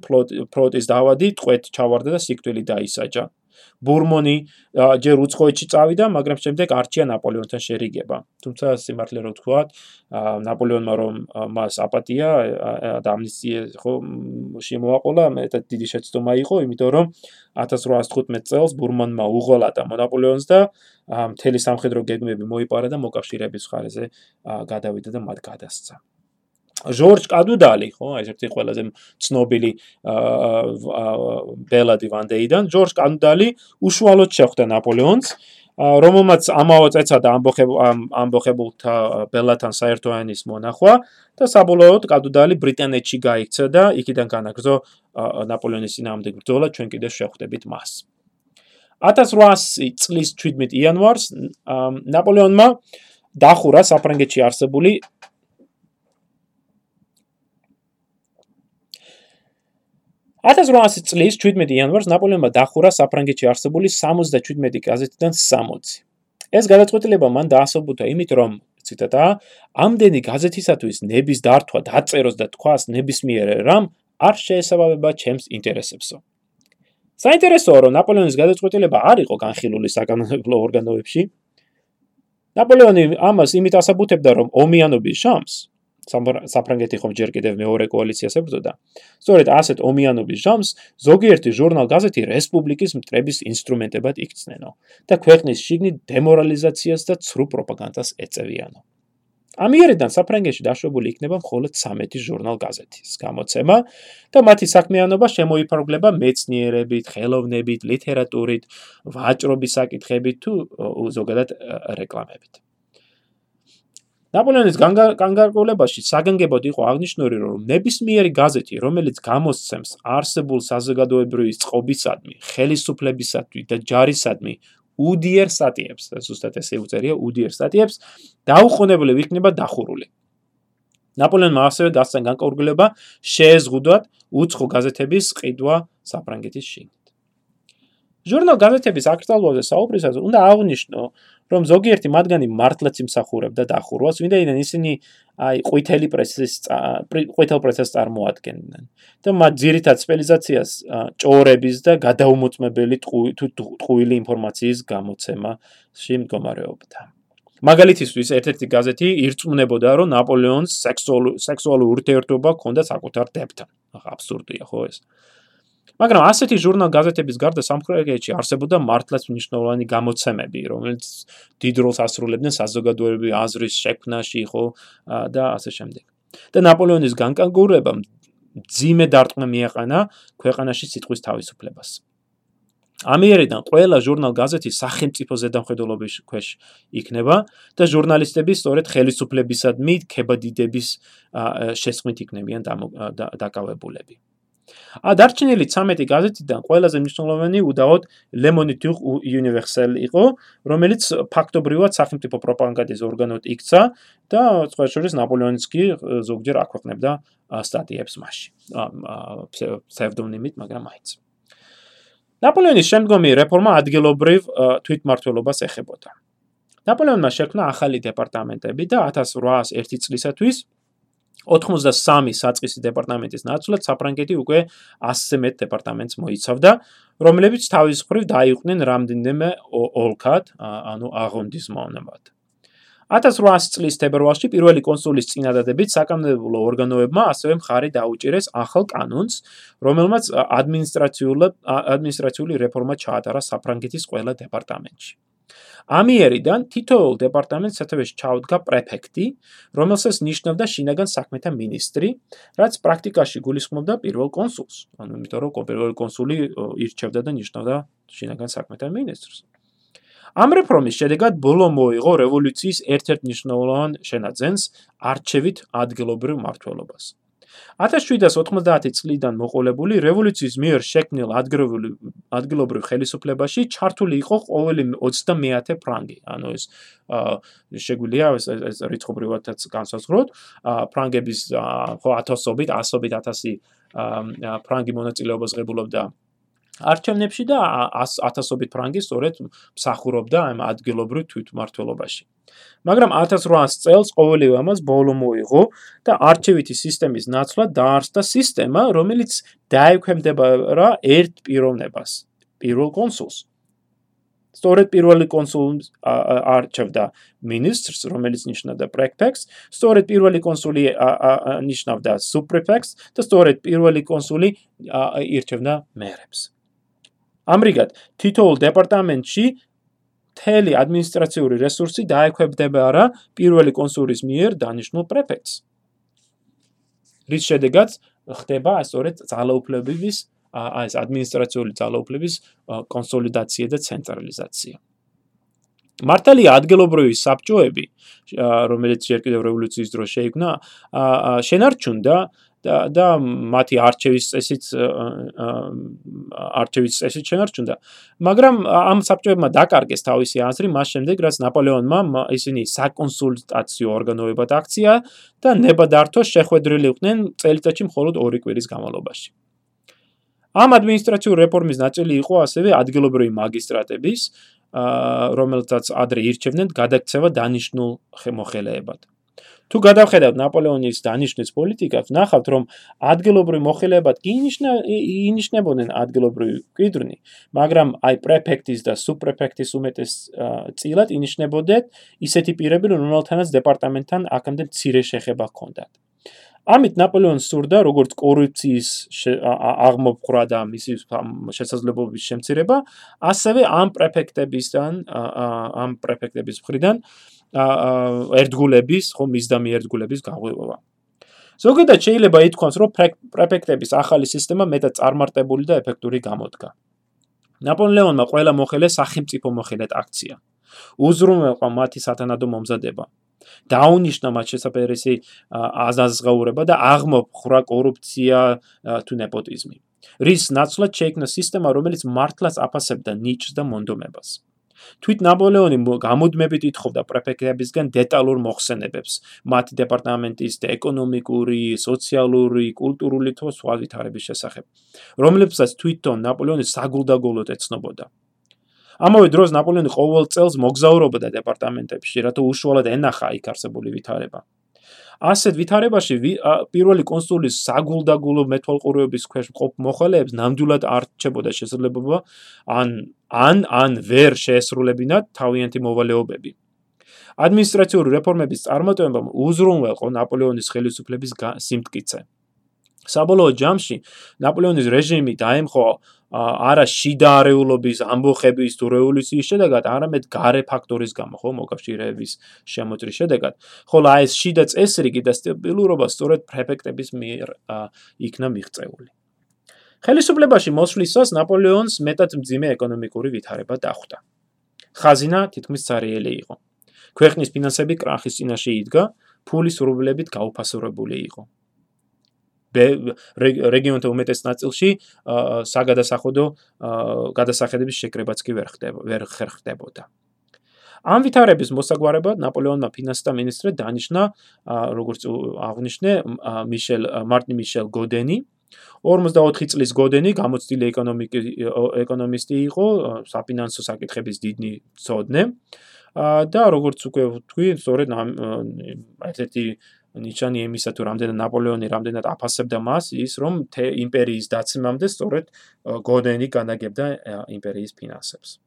ფროტის დავადი ტყვეთ ჩავარდა და სიკვდილი დაისაჯა. ბურმონი ჯერ უცხოეთში წავიდა, მაგრამ შემდეგ არჩია ნაპოლეონთან შერიგება. თუმცა სიმართლე რო ვთქვა, ნაპოლეონმა რომ მას აპატია და ამნისტია ხო შემოაყოლა, მეტად დიდი შეცდომა იყო, იმიტომ რომ 1815 წელს ბურმონმა უღოლა და მონაპოლეონს და მთელი სამხედრო გეგმები მოიპარა და მოკავშირეების ხარეზე გადავიდა და მათ გადასცა. ჟორჟ კადუდალი, ხო, ეს ერთი ყველაზე ცნობილი ბელადი ვანდეიდან, ჟორჟ კადუდალი უშუალოდ შეხვდა ნაპოლეონს, რომელმაც ამაო წეცა და ამბოხებულ ამბოხებულთა ბელათან საერთო ენის მონახვა და საბოლოოდ კადუდალი ბრიტანეთში გაიქცა და იქიდან განაგრძო ნაპოლეონის ძინავდე ბრძოლა, ჩვენ კიდე შეხვდებით მას. 1800 წლის 17 იანვარს ნაპოლეონმა დახურა საფრანგეთში არსებული 1800 წლის 17 იანვარს ნაპოლეონმა დახურა საფრანგეთში არსებული 77 გაზეთიდან 60. ეს გადაწყვეტილება მან დაასაბუთა იმით, რომ ციტატა, ამდენი გაზეთისათვის ნების დართვა დაწეროს და თქვას ნებისმიერ რამ არ შეესაბამება ჩემს ინტერესებსო. საინტერესოა, რომ ნაპოლეონის გადაწყვეტილება არ იყო განხილული საკანონმდებლო ორგანოებში. ნაპოლეონი ამას იმით ასაბუთებდა, რომ ომიანობის შამს საფრანგეთი ხომ ჯერ კიდევ მეორე კოალიციას ებრძოდა. სწორედ ასეთ ომიანობის ჟამს ზოგიერთი ჟურნალ-გაზეთი რესპუბლიკის მტრების ინსტრუმენტებად იქცნენო და ქვეყნის შიგნით დემორალიზაციას და ცრუ პროპაგანდას ეწევიანო. ამიერიდან საფრანგეთში დაშვებული იქნება მხოლოდ 13 ჟურნალ-გაზეთის გამოცემა და მათი საქმიანობა შემოიფარგლება მეცნიერებით, ხელოვნებით, ლიტერატურით, ვაჭრობის საკითხებით თუ ზოგადად რეკლამებით. ნაპოლეონის განგარკულებაში საგანგებოდ იყო აღნიშნული, რომ ნებისმიერი გაზეთი, რომელიც გამოსცემს არსებულ საზოგადოებრივი წყობისადმი, ხელისუფლებისადმი და ჯარისადმი უდიერ სტატიებს, ზუსტად ესე უწერია უდიერ სტატიებს, დაუყოვნებლივ იქნება დახურული. ნაპოლეონმა ასევე დასცენ განკარგულება შეეზღუდათ უცხო გაზეთების ყიდვა საფრანგეთის შიგნით. ჟურნალ გაზეთების აქტუალურზე საუბრისას უნდა აღნიშნო, რომ ზოგიერთი მათგანი მართლაც იმსახურებდა დახურვას, ვინაიდან ისინი აი ყვითელი პრესის ყვითელ პრესას წარმოადგენდნენ და მათ ძირითად სპეციალიზაციას ჭორების და გადაუმოწმებელი ტყუილი ინფორმაციის გამოცემაში მდგომარეობდა. მაგალითისთვის ერთ-ერთი გაზეთი ირწმუნებოდა, რომ ნაპოლეონს სექსუალური ურთიერთობა ჰქონდა საკუთარ დებთან. აბსურდია, ხო ეს? მაგრამ ასეთი ჟურნალ-გაზეთების გარდა სამხრეთში არსებობდა მართლაც მნიშვნელოვანი გამოცემები, რომელიც დიდ როლს ასრულებდნენ საზოგადოებრივი აზრის შექმნაში, ხო, და ასე შემდეგ. და ნაპოლეონის განკარგურებამ ძიმე დარტყმა მიაყენა ქვეყანაში სიტყვის თავისუფლებას. ამიერიდან ყველა ჟურნალ-გაზეთი სახელმწიფო ზედამხედველობის ქვეშ იქნება და ჟურნალისტები სწორედ ხელისუფლებისადმი ქებადიდების შესწმით იქნებიან დაკავებულები. ა დარჩენილი 13 გაზეთიდან ყველაზე მნიშვნელოვანი უდაოდ Le Moniteur Universel იყო, რომელიც ფაქტობრივად სახელმწიფო პროპაგანდის ორგანოდ იქცა და სხვა შორის ნაპოლეონის კი ზოგჯერ აქვეყნებდა სტატიებს მასში. ფსევდონიმით, მაგრამ მაინც. ნაპოლეონის შემდგომი რეფორმა ადგილობრივ თვითმართველობას ეხებოდა. ნაპოლეონმა შექმნა ახალი დეპარტამენტები და 1801 წლისათვის 83 საწყისი დეპარტამენტის ნაცვლად საფრანგეთი უკვე 100-ზე მეტ დეპარტამენტს მოიცავდა, რომლებიც თავის მხრივ დაიყვნენ რამდენიმე ოლქად, ანუ აღონდისმონებად. 1800 წლის თებერვალში პირველი კონსულის წინადადებით საკანონმდებლო ორგანოებმა ასევე მხარი დაუჭირეს ახალ კანონს, რომელმაც ადმინისტრაციული ადმინისტრაციული რეფორმა ჩაატარა საფრანგეთის ყველა დეპარტამენტში. ამიერიდან თითოეულ დეპარტამენტს სათავეში ჩაუდგა პრეფექტი, რომელსაც ნიშნავდა შინაგან საქმეთა მინისტრი, რაც პრაქტიკაში გულისხმობდა პირველ კონსულს. ანუ იმიტომ რომ პირველი კონსული ირჩევდა და ნიშნავდა შინაგან საქმეთა მინისტრს. ამ რეფორმის შედეგად ბოლო მოიღო რევოლუციის ერთ-ერთ მნიშვნელოვან შენაძენს არჩევით ადგილობრივ მართლობას. 1790 წლიდან მოყოლებული რევოლუციის მიერ შექმნილ ადგილობრივ ადგილობრივ ხელისუფლებაში ჩართული იყო ყოველი 29 ფრანგი. ანუ ეს შეგვიძლია ეს რიცხობრივადაც განსაზღვროთ. ფრანგების ხო ათასობით, ასობით, ათასი ფრანგი მონაწილეობას ღებულობდა არჩევნებში და ათასობით ფრანგი სწორედ მსახურობდა ამ ადგილობრივ თვითმმართველობაში. მაგრამ 1800 წელს ყოველივე ამას ბოლო მოიღო და არჩევითი სისტემის ნაცვლად დაარსდა სისტემა, რომელიც დაექვემდებარა ერთ პიროვნებას. პირველ კონსულს. სწორედ პირველი კონსული არჩევდა ministers, რომელიც ნიშნავდა prefects, სწორედ პირველი კონსული ნიშნავდა subprefects და სწორედ პირველი კონსული ირჩევდა მერებს. ამრიგად, თითოეულ დეპარტამენტში მთელი ადმინისტრაციული რესურსი დაექვემდებარა რა პირველი კონსულის მიერ დანიშნულ პრეფექტს. რის შედეგად ხდება სწორედ ძალაუფლებების ეს ადმინისტრაციული ძალაუფლების კონსოლიდაცია და ცენტრალიზაცია. მართალია ადგილობრივი საბჭოები, რომელიც ჯერ კიდევ რევოლუციის დროს შეიქმნა, შენარჩუნდა და და მათი არჩევის წესიც არჩევის წესიც შენარჩუნდა. მაგრამ ამ საბჭოებმა დაკარგეს თავისი აზრი მას შემდეგ, რაც ნაპოლეონმა ისინი საკონსულტაციო ორგანოებად აქცია და ნებადართოს შეხვედრილი იყვნენ წელიწადში მხოლოდ 2 კვირის განმავლობაში. ამ ადმინისტრაციული რეფორმის ნაწილი იყო ასევე ადგილობრივი მაგისტრატების, რომელთაც ადრე ირჩევდნენ გადაქცევა დანიშნულ მოხელეებად. თუ გადავხედავთ ნაპოლეონის დანიშნვის პოლიტიკას, ნახავთ, რომ ადგილობრივი მოხელეებად ინიშნა ინიშნებოდნენ ადგილობრივი კვიდრნი, მაგრამ აი პრეფექტის და სუპრეფექტის უმეტეს წილად ინიშნებოდნენ ისეთი პირები, რომელთანაც დეპარტამენტთან აქამდე მცირე შეხება ჰქონდათ. ამით ნაპოლეონს სურდა როგორც კორუფციის აღმოფხვრა და მისი შესაძლებლობების შემცირება, ასევე ამ პრეფექტებისგან ამ პრეფექტების მხრიდან ერთგულების, ხო მისდამი ერთგულების გაღვივება. ზოგადად შეიძლება ითქვას, რომ პრეფექტების ახალი სისტემა მეტად წარმარტებული და ეფექტური გამოდგა. ნაპოლეონმა ყველა მოხელე სახელმწიფო მოხელეთ აქცია. უზრუნველყა მათი სათანადო მომზადება. დაუნიშნა მათ შესაძერესი აზაზღაურება და აღმოფხვრა კორუფცია თუ ნეპოტიზმი. რის ნაცვლად შეიქმნა სისტემა, რომელიც მართლაც აფასებდა ნიჭს და მონდომებას. თვით ნაპოლეონი გამოდმებით ითხოვდა პრეფექტებისგან დეტალურ მოხსენებებს მათი დეპარტამენტის და ეკონომიკური, სოციალური, კულტურული თუ სხვა ვითარების შესახებ, რომლებსაც თვითონ ნაპოლეონი საგულდაგულოდ ეცნობოდა. ამავე დროს ნაპოლეონი ყოველ წელს მოგზაურობდა დეპარტამენტებში, რათა უშუალოდ ენახა იქ არსებული ვითარება. ასეთ ვითარებაში პირველი კონსულის საგულდაგულო მეთვალყურეობის ქვეშ მყოფ მოხელეებს ნამდვილად არ რჩებოდა შესაძლებლობა ან ან ან ვერ შეესრულებინათ თავიანთი მოვალეობები. ადმინისტრაციული რეფორმების წარმატებამ უზრუნველყო ნაპოლეონის ხელისუფლების სიმტკიცე. საბოლოო ჯამში ნაპოლეონის რეჟიმი დაემხო არა შიდა არეულობის ამბოხების თუ რევოლუციის შედეგად, არამედ გარე ფაქტორის გამო, ხო, მოკავშირეების შემოწრის შედეგად. ხოლო აი ეს შიდა წესრიგი და სტაბილურობა სწორედ პრეფექტების მიერ იქნა მიღწეული. ხელისუფლებაში მოსვლისას ნაპოლეონს მეტად მძიმე ეკონომიკური ვითარება დახვდა. ხაზინა თითქმის цаრიელი იყო. ქვეყნის ფინანსები კრახის წინაშე იდგა, ფულის რუბლებით გაუფასურებული იყო. რეგიონთა უმეტეს ნაწილში საგადასახოდო გადასახედების შეკრებაც კი ვერ ხდება, ვერ ხერხდებოდა. ამ ვითარების მოსაგვარებლად ნაპოლეონმა ფინანსთა მინისტრად დანიშნა, როგორც აღნიშნე, მიშელ მარტინ მიშელ გოდენი. 54 წლის გოდენი გამოცდილი ეკონომიკის ეკონომისტი იყო, საფინანსო საკითხების დიდი მწოდნე. და როგორც უკვე ვთქვი, სწორედ ამ ესეთი ნიჩანი ემისა თუ რამდენად ნაპოლეონი რამდენად აფასებდა მას ის რომ იმპერიის დაცემამდე სწორედ გოდენი განაგებდა იმპერიის ფინანსებს.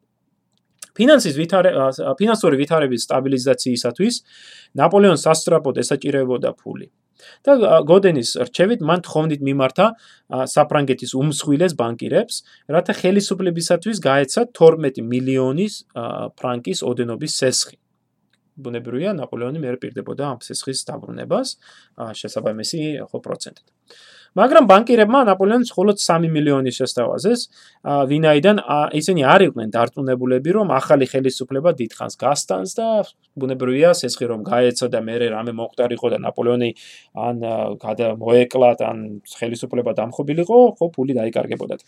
ფინანსის ვითარე ფინანსური ვითარების სტაბილიზაციისათვის ნაპოლეონს სასტრაპოდ ესაჭირებოდა ფული. და გოდენის რჩევით მან თხოვნით მიმართა საფრანგეთის უმსხვილეს ბანკირებს, რათა ხელისუფლებისათვის გაეცა 12 მილიონის ფრანკის ოდენობის სესხი. ბუნებრივია ნაპოლეონი მე პირდებოდა ამ სესხის დაბრუნებას შესაბამისი ხო პროცენტით. მაგრამ ბანკირებმა ნაპოლეონს მხოლოდ 3 მილიონი შესთავაზეს, ვინაიდან ისინი არ იყვნენ დარწმუნებულები, რომ ახალი ხელისუფლება დიდხანს გასტანს და ბუნებრივია სესხი რომ გაეცა და მე რამე მოყდარიყო და ნაპოლეონი ან გადამოეკლათ ან ხელისუფლება დამხობილიყო, ხო ფული დაიკარგებოდათ.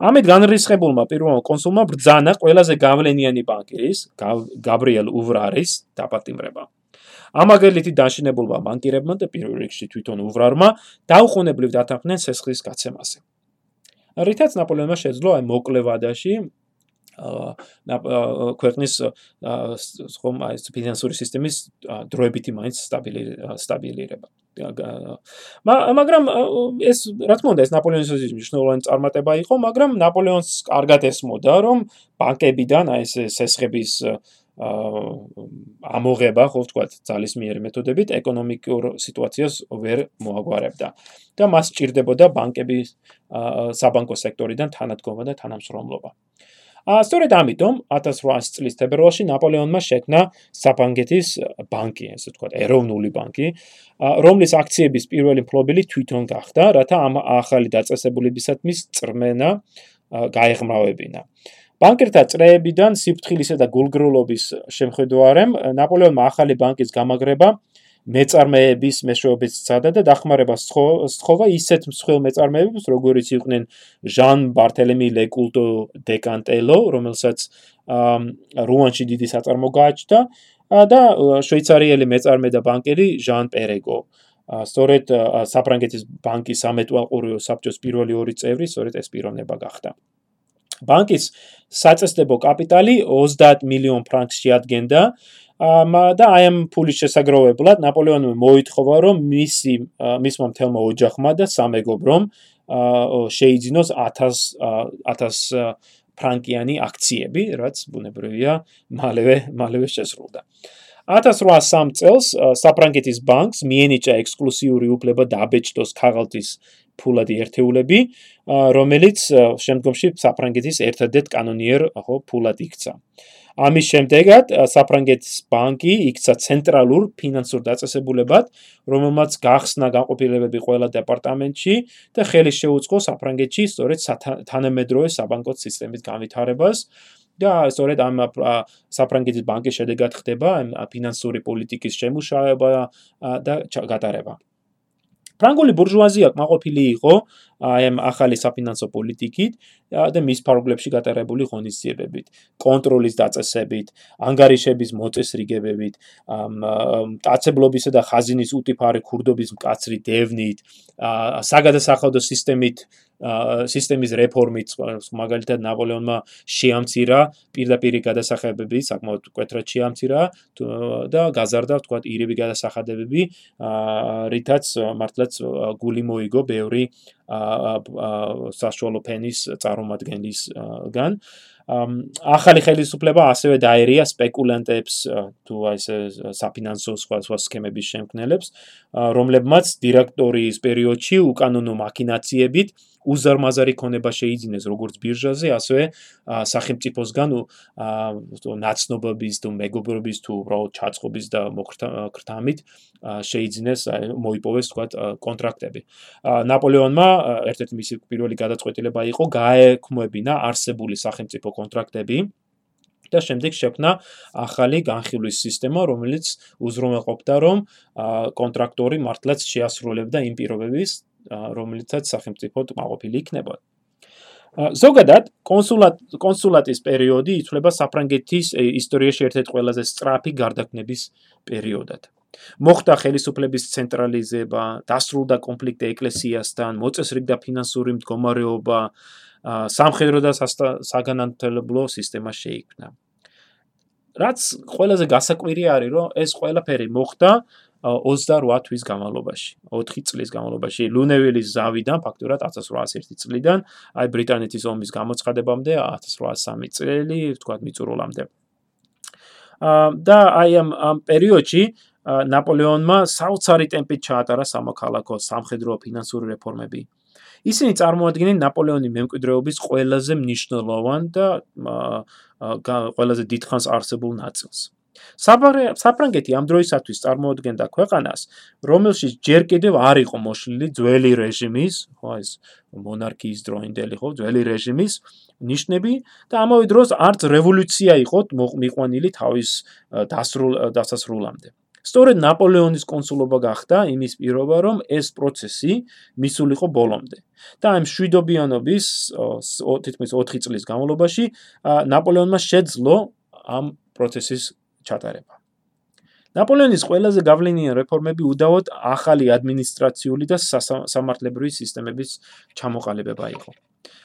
ამით განრისხებულმა პირველმა კონსულმა ბრძანა ყველაზე გავლენიანი ბანკირის გაბრიელ უვრარის დაპატიმრება. ამაგერლითი დაშინებულმა ბანკირებმა და პირველ რიგში თვითონ უვრარმა დაუხონებლივ დათანხმდნენ სესხის გაცემაზე. რითაც ნაპოლეონმა შეძლო აი მოკლევადაში ქვეყნის ხომ აი ფინანსური სისტემის დროებითი მაინც სტაბილი სტაბილირება. მაგრამ ეს რა თქმა უნდა ეს ნაპოლეონის მნიშვნელოვანი წარმატება იყო, მაგრამ ნაპოლეონს კარგად ესმოდა, რომ ბანკებიდან აი ეს სესხების ამოღება, ხო ვთქვათ, ძალის მიერ მეთოდებით ეკონომიკურ სიტუაციას ვერ მოაგვარებდა. და მას სჭირდებოდა ბანკების საბანკო სექტორიდან თანადგომა და თანამშრომლობა. ა სწორედ ამიტომ 1800 წლის თებერვალში ნაპოლეონმა შექმნა საფრანგეთის ბანკი, ესე ვთქვათ, ეროვნული ბანკი, რომლის აქციების პირველი მფლობელი თვითონ გახდა, რათა ამ ახალი დაწესებულებისათვის წრმენა გაეღმრავებინა. ბანკერთა წრეებიდან სიფრთხილისა და გულგრილობის შემხედვარემ ნაპოლეონმა ახალი ბანკის გამაგრება მეწარმეების მეშვეობით სცადა და დახმარება სთხოვა ისეთ მსხვილ მეწარმეებს, როგორიც იყვნენ ჟან ბარტელემი ლეკულტო დეკანტელო, რომელსაც რუანში დიდი საწარმო გააჩნდა და შვეიცარიელი მეწარმე და ბანკერი ჟან პერეგო. სწორედ საფრანგეთის ბანკის სამეთვალყურეო საბჭოს პირველი ორი წევრი სწორედ ეს პიროვნება გახდა. ბანკის საწესდებო კაპიტალი 30 მილიონ ფრანკს შეადგენდა და აი ამ ფულის შესაგროვებლად ნაპოლეონმა მოითხოვა რომ მისი მისმა მთელმა ოჯახმა და სამეგობრომ შეიძინოს 1000 1000 ფრანკიანი აქციები, რაც ბუნებრივია, მალევე მალევე შესრულდა. 1803 წელს საფრანგეთის ბანკს მიენიჭა ექსკლუზიური უფლება დაბეჭდოს ქაღალდის ფულადი ერთეულები, რომელიც შემდგომში საფრანგეთის ერთადერთ კანონიერ ხო ფულად იქცა. ამის შემდეგად საფრანგეთის ბანკი იქცა ცენტრალურ ფინანსურ დაწესებულებად, რომელმაც გახსნა განყოფილებები ყველა დეპარტამენტში და ხელი შეუწყო საფრანგეთში სწორედ თანამედროვე საბანკო სისტემის განვითარებას. და სწორედ ამ საფრანგეთის ბანკის შედეგად ხდება ფინანსური პოლიტიკის შემუშავება და გატარება. ფრანგული ბურჟუაზია კმაყოფილი იყო ამ ახალი საფინანსო პოლიტიკით და მის ფარგლებში გატარებული ღონისძიებებით, კონტროლის დაწესებით, ანგარიშების მოწესრიგებებით, მტაცებლობისა და ხაზინის უტიფარი ქურდობის მკაცრი დევნით, საგადასახადო სისტემით სისტემის რეფორმით მაგალითად ნაპოლეონმა შეამცირა პირდაპირ გადასახადებები, საკმაოდ კვეთრად შეამცირა და გაზარდა თქვა ირები გადასახადებები, რითაც მართლაც გული მოიგო ბევრი საშუალო ფენის წარმომადგენლისგან. ახალი ხელისუფლება ასევე დაერია სპეკულანტებს თუ ეს საფინანსო სხვა სხვა სქემების შემქმნელებს, რომლებმაც დირექტორის პერიოდში უკანონო მაკინაციებით უზარმაზარი ქონება შეიძინეს როგორც ბირჟაზე, ასევე სახელმწიფოსგან ნაცნობების თუ მეგობრობის თუ უბრალოდ ჩაწყობის და მოქრთამით შეიძინეს მოიპოვეს თქვა კონტრაქტები. ნაპოლეონმა ერთ-ერთი მისი პირველი გადაწყვეტილება იყო გაექმებინა არსებული სახელმწიფო კონტრაქტები და შემდეგ შექმნა ახალი განხილვის სისტემა, რომელიც უზრუნველყოფდა, რომ კონტრაქტორი მართლაც შეასრულებდა იმ პირობების რომლითაც სახელმწიფო მაყოფილი იქნებოდა. ზოგადად, კონსულატ კონსულატის პერიოდი ითვლება საფრანგეთის ისტორიაში ერთ-ერთ ყველაზე სწრაფი გარდაქმნების პერიოდად. მოხდა ხელისუფლების ცენტრალიზება, დასრულდა კონფლიქტი ეკლესიასთან, მოწესრიგდა ფინანსური მდგომარეობა, სამხედრო და საგანმანათლებლო სისტემა შეიქმნა. რაც ყველაზე გასაკვირი არის, რომ ეს ყველაფერი მოხდა 28 თვის განმავლობაში, 4 წლის განმავლობაში, ლუნევილის ზავიდან ფაქტურად 1801 წლიდან, აი ბრიტანეთის ომის გამოცხადებამდე 1803 წელი, ვთქვათ, მიწურულამდე. აა და აი ამ ამ პერიოდში ნაპოლეონმა საოცარი ტემპით ჩაატარა სამოქალაქო სამხედრო ფინანსური რეფორმები. ისინი წარმოადგენენ ნაპოლეონის მემკვიდრეობის ყველაზე მნიშვნელოვან და ყველაზე დიდხანს არსებულ ნაწილს. საფრანგეთი ამ დროისათვის წარმოადგენდა ქვეყანას, რომელშიც ჯერ კიდევ არ იყო მოშლილი ძველი რეჟიმის, ხო ეს მონარქიის დროინდელი ხო, ძველი რეჟიმის ნიშნები და ამავე დროს არც რევოლუცია იყო მიყვანილი თავის დასრულ დასასრულამდე. სწორედ ნაპოლეონის კონსულობა გახდა იმის პირობა, რომ ეს პროცესი მისულიყო ბოლომდე. და ამ შვიდობიანობის თითქმის 4 წლის განმავლობაში ნაპოლეონმა შეძლო ამ პროცესის ჩატარება. ნაპოლეონის ყველაზე გავლენიანი რეფორმები უდავოდ ახალი ადმინისტრაციული და სამართლებრივი სისტემების ჩამოყალიბება იყო.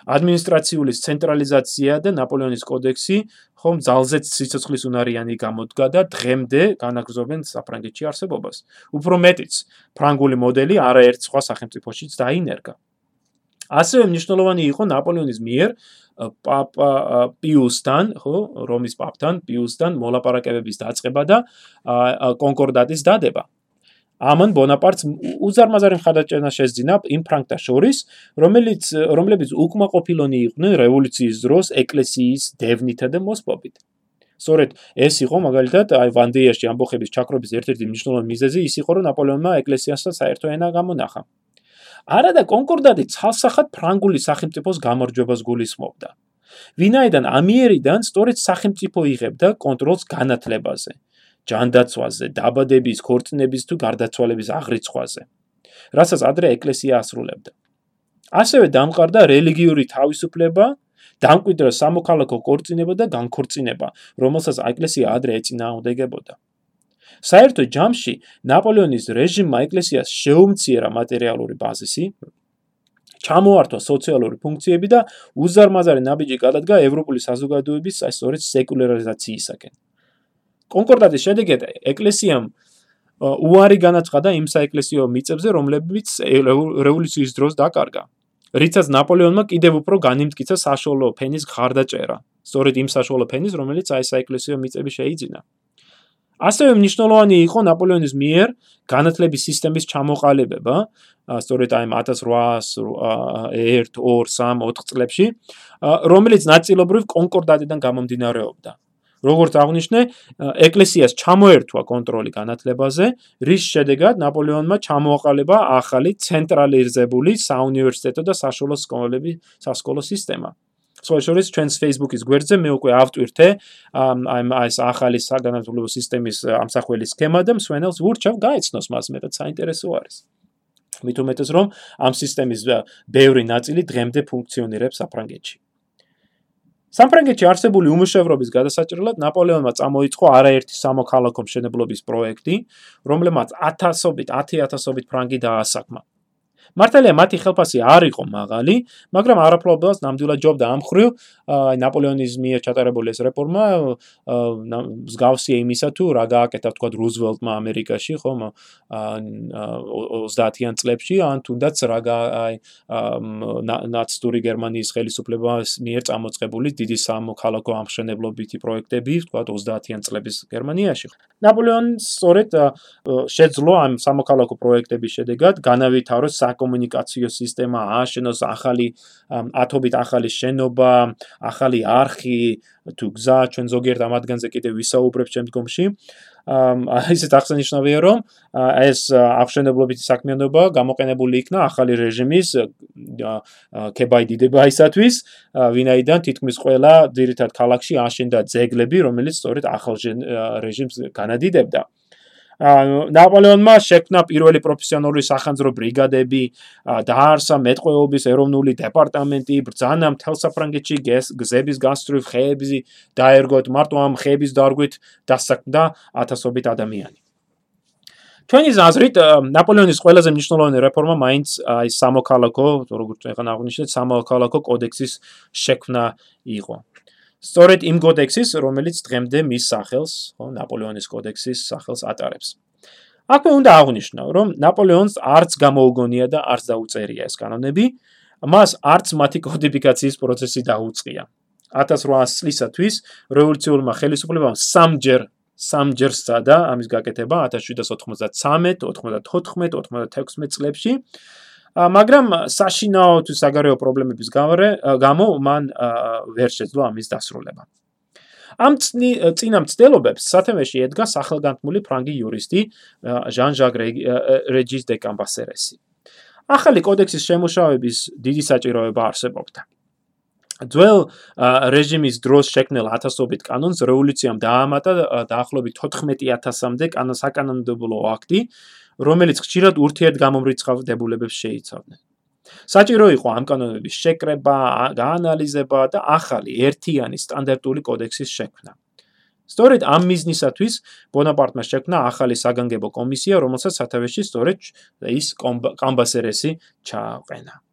ადმინისტრაციული ცენტრალიზაცია და ნაპოლეონის კოდექსი ხომ ძალზედ სიცოცხლის უნარიანი გამოდგა და დღემდე განაგრძობენ საფრანგეთში არსებობას. უფრო მეტიც, ფრანგული მოდელი არაერთ სხვა სახელმწიფოშიც დაინერგა. ასევე მნიშვნელოვანი იყო ნაპოლეონის მიერ პაპა პიუსთან, ხო, რომის პაპთან, პიუსთან მოლაპარაკებების დაწყება და კონკორდატის დადება. ამან ბონაპარტს უზარმაზარი მხარდაჭერა შეძინა იმ ფრანკთა შორის, რომელიც რომლებიც უკმაყოფილონი იყვნენ რევოლუციის დროს ეკლესიის დევნითა და მოსპობით. სწორედ ეს იყო მაგალითად აი ვანდეიაში ამბოხების ჩაქრობის ერთ-ერთი მნიშვნელოვანი მიზეზი ის იყო, რომ ნაპოლეონმა ეკლესიასთან საერთო ენა გამონახა. არადა კონკორდატი ცალსახად ფრანგული სახელმწიფოს გამარჯვებას გულისხმობდა. ვინაიდან ამიერიდან სწორედ სახელმწიფო იღებდა კონტროლს განათლებაზე. ჯანდაცვაზე, დაბადების, ქორწინების თუ გარდაცვალების აღრიცხვაზე, რასაც ადრე ეკლესია ასრულებდა. ასევე დამყარდა რელიგიური თავისუფლება, დამკვიდრა სამოქალაქო ქორწინება და განქორწინება, რომელსაც ეკლესია ადრე ეწინააღმდეგებოდა. საერთო ჯამში ნაპოლეონის რეჟიმმა ეკლესიას შეუმციერა მატერიალური ბაზისი, ჩამოართვა სოციალური ფუნქციები და უზარმაზარი ნაბიჯი გადადგა ევროპული საზოგადოების სწორედ სეკულარიზაციისაკენ. კონკორდატის შედეგად ეკლესიამ უარი განაცხადა იმ საეკლესიო მიწებზე, რომლებიც რევოლუციის დროს დაკარგა. რითაც ნაპოლეონმა კიდევ უფრო განიმტკიცა საშუალო ფენის ხარდაჭერა. სწორედ იმ საშუალო ფენის, რომელიც აი საეკლესიო მიწები შეიძინა. ასევე მნიშვნელოვანი იყო ნაპოლეონის მიერ განათლების სისტემის ჩამოყალიბება, სწორედ აი 1801, 2, 3, 4 წლებში, რომელიც ნაწილობრივ კონკორდატიდან გამომდინარეობდა. როგორც აღნიშნე, ეკლესიას ჩამოერთვა კონტროლი განათლებაზე, რის შედეგად ნაპოლეონმა ჩამოაყალიბა ახალი ცენტრალიზებული საუნივერსიტეტო და საშუალო სკოლები, სასკოლო სისტემა. სხვა შორის ჩვენს Facebook-ის გვერდზე მე უკვე ავტვირთე ამ ეს ახალი საგანათლებლო სისტემის ამსახველი სქემა და მსვენელს ვურჩევ გაეცნოს მას მეტად საინტერესო არის. მით უმეტეს რომ ამ სისტემის ბევრი ნაწილი დღემდე ფუნქციონირებს საფრანგეთში. სამფრანგეთში არსებული უმუშევრობის გადასაჭრელად ნაპოლეონმა წამოიწყო არაერთი სამოქალაქო მშენებლობის პროექტი, რომლებმაც 1000-ობით, 10000-ობით ფრანგი დაასაკმა. მართალია მათი ხელფასი არ იყო მაღალი, მაგრამ არაფრობელს ნამდვილად ჯობდა ამ ხრივ აი ნაპოლეონის მიერ ჩატარებული ეს რეფორმა მსგავსია იმისა თუ რა გააკეთა თქვა რუზველტმა ამერიკაში ხომ 30-იან წლებში ან თუნდაც რა აი ნაცისტური გერმანიის ხელისუფლებას მიერ წამოწყებული დიდი სამოქალაქო ამშენებლობითი პროექტები თქვა 30-იან წლების გერმანიაში. ნაპოლეონს სწორედ შეძლო ამ სამოქალაქო პროექტების შედეგად განავითაროს საკ საკომუნიკაციო სისტემა, ააშენოს ახალი ათობით ახალი შენობა, ახალი არხი, თუ გზა ჩვენ ზოგიერთ ამ ადგანზე კიდე ვისაუბრებ შემდგომში. აა ისეთ აღსანიშნავია რომ ეს აღშენებლობითი საქმიანობა გამოყენებული იქნა ახალი რეჟიმის კებაიდიდებაისათვის, ვინაიდან თითქმის ყველა ძირითად ქალაქში აშენდა ძეგლები, რომელიც სწორედ ახალ რეჟიმს განადიდებდა. ნაპოლეონმა შექმნა პირველი პროფესიონალური სახანძრო ბრიგადები, დაარსა მეტყველების ეროვნული დეპარტამენტი, ბრძანა მთელ საფრანგეთში გზების გასწრიფ ხეებზე, დაერგოთ მარტო ამ ხეების დარგვით დასაქმდა ათასობით ადამიანი. ჩვენი აზრით, ნაპოლეონის ყველაზე მნიშვნელოვანი რეფორმა მაინც აი სამოქალაქო, როგორც ეხლა აღნიშნეთ, სამოქალაქო კოდექსის შექმნა იყო. სწორედ იმ კოდექსის, რომელიც დღემდე მის სახელს, ხო, ნაპოლეონის კოდექსის სახელს ატარებს. აქვე უნდა აღნიშნო, რომ ნაპოლეონს არც გამოუგონია და არც დაუწერია ეს კანონები, მას არც მათი კოდიფიკაციის პროცესი დაუწყია. 1800 წლისათვის რევოლუციურმა ხელისუფლებამ სამჯერ სამჯერ სწადა ამის გაკეთება 1793, 94, 96 წლებში. მაგრამ საშინაო თუ საგარეო პრობლემების გამო მან ვერ შეძლო ამის დასრულება. ამ წინა მცდელობებს სათემეში ედგა სახელგანთმული ფრანგი იურისტი ჟან-ჟაკ რეჯის დე კამბასერესი. ახალი კოდექსის შემუშავების დიდი საჭიროება არსებობდა. ძველ რეჟიმის დროს შექმნილ ათასობით კანონს რევოლუციამ დაამატა დაახლოებით 14000-მდე კანონსაკანონმდებლო აქტი, რომელიც ხშირად ურთიერთგამომრიცხავ დებულებებს შეიცავდნენ. საჭირო იყო ამ კანონების შეკრება, გაანალიზება და ახალი ერთიანი სტანდარტული კოდექსის შექმნა. სწორედ ამ მიზნისათვის ბონაპარტმა შექმნა ახალი საგანგებო კომისია, რომელსაც სათავეში სწორედ ის კამბასერესი ჩააყენა.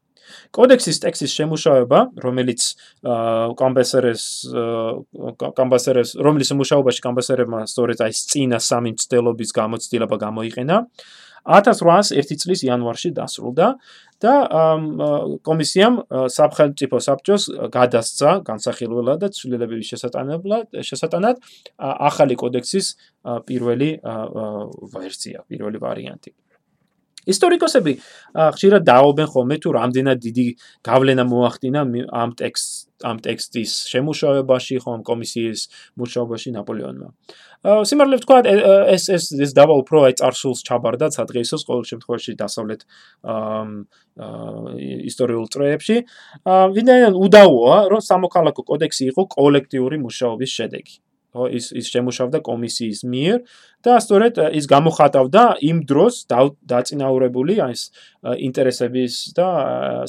კოდექსის ტექსტის შემუშავება, რომელიც კომპენსერეს კომპენსერეს რომლის მუშაობაში კომპენსერებმა სწორედ აი წინა სამი მცდელობის გამოცდილება გამოიყენა 1801 წლის იანვარში დასრულდა და კომისიამ საფრთხე საბჭოს გადასცა განსახილველად და ცვლილებების შესატანებლად შესატანად ახალი კოდექსის პირველი ვერსია, პირველი ვარიანტი. ისტორიკოსები ხშირად დაობენ ხოლმე თუ რამდენად დიდი გავლენა მოახდინა ამ ტექსტ ამ ტექსტის შემუშავებაში ხომ კომისიის მუშაობაში ნაპოლეონმა. სიმართლე ვთქვა ეს ეს ეს დავა უფრო აი წარსულს ჩაბარდა სადღეისოს ყოველ შემთხვევაში დასავლეთ ისტორიულ წრეებში. ვინაიდან უდავოა რომ სამოქალაქო კოდექსი იყო კოლექტიური მუშაობის შედეგი. ხო ის ის შემუშავდა კომისიის მიერ და სწორედ ის გამოხატავდა იმ დროს დაწინაურებული ის ინტერესების და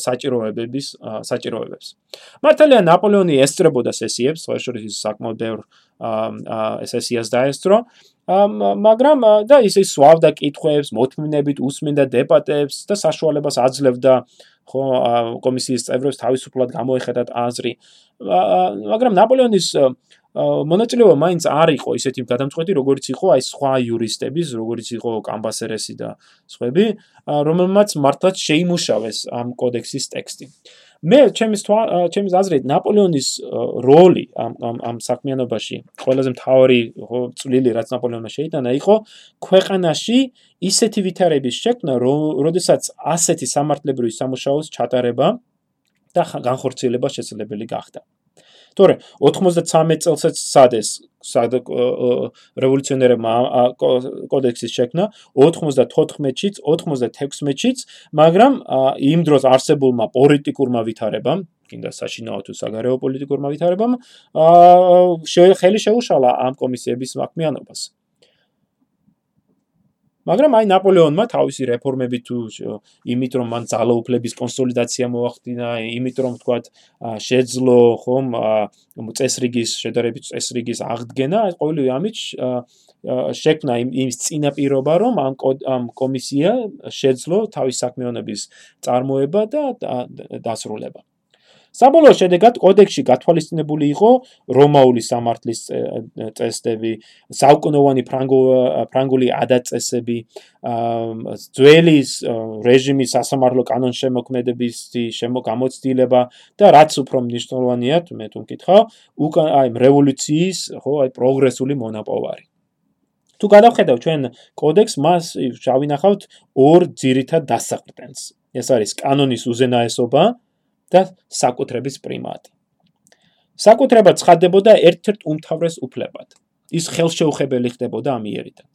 საჭიროებების საჭიროებებს. მართალია ნაპოლეონი ესწრებოდა სესიებს, სხვა შორის ის საკმაოდ ბევრ სესიას დაესწრო, მაგრამ და ის ის სვავდა კითხვებს, მოთმინებით უსმენდა დებატებს და საშუალებას აძლევდა ხო კომისიის წევრებს თავისუფლად გამოეხედათ აზრი. მაგრამ ნაპოლეონის მონაწილეობა მაინც არ იყო ისეთი გადამწყვეტი, როგორც იყო აი სხვა იურისტების, როგორც იყო კამბასერესი და სხვები, რომელმაც მართლაც შეიმუშავეს ამ კოდექსის ტექსტი. მე ჩემს ჩემს აზრით ნაპოლეონის როლი ამ ამ ამ საქმიანობაში ყველაზე მთავარი წვლილი რაც ნაპოლეონმა შეიტანა იყო ქვეყანაში ისეთი ვითარების შექმნა, როდესაც ასეთი სამართლებრივი სამუშაოს ჩატარება და განხორციელება შესაძლებელი გახდა. თორე 93 წელსაც სადეს სად რევოლუციონერებმა კოდექსის შექმნა? 94-შიც 96-შიც მაგრამ იმ დროს არსებულმა პოლიტიკურმა ვითარებამ კიდე საშინაო თუ საგარეო პოლიტიკურმა ვითარებამ ხელი შეუშალა ამ კომისიების საქმიანობას მაგრამ აი ნაპოლეონმა თავისი რეფორმები თუ იმით რომ მან ძალაუფლების კონსოლიდაცია მოახდინა, იმით რომ თქვათ შეძლო ხომ წესრიგის შედარებით წესრიგის აღდგენა, ეს ყოველი ამით შექმნა იმის წინაპირობა რომ ამ ამ კომისია შეძლო თავის საქმიანობის წარმოება და დასრულება. საბოლოო შედეგად კოდექსში გათვალისწინებული იყო რომაული სამართლის წესდები, საუკუნოვანი ფრანგული ადაწესები, ძველი რეჟიმის სასამართლო კანონშემოქმედების შემოგამოცდილება და რაც უფრო მნიშვნელოვანია, მე თუ მკითხავ, უკან აი რევოლუციის, ხო, აი პროგრესული მონაპოვარი. თუ გადავხედავ ჩვენ კოდექს, მას შავინახავთ ორ ძირითად დასაყრდენს. ეს არის კანონის უზენაესობა და საკუთრების პრიმატი. საკუთრება ცხადდებოდა ერთ-ერთ უმთავრეს უფლებად. ის ხელშეუხებელი ხდებოდა ამიერიდან.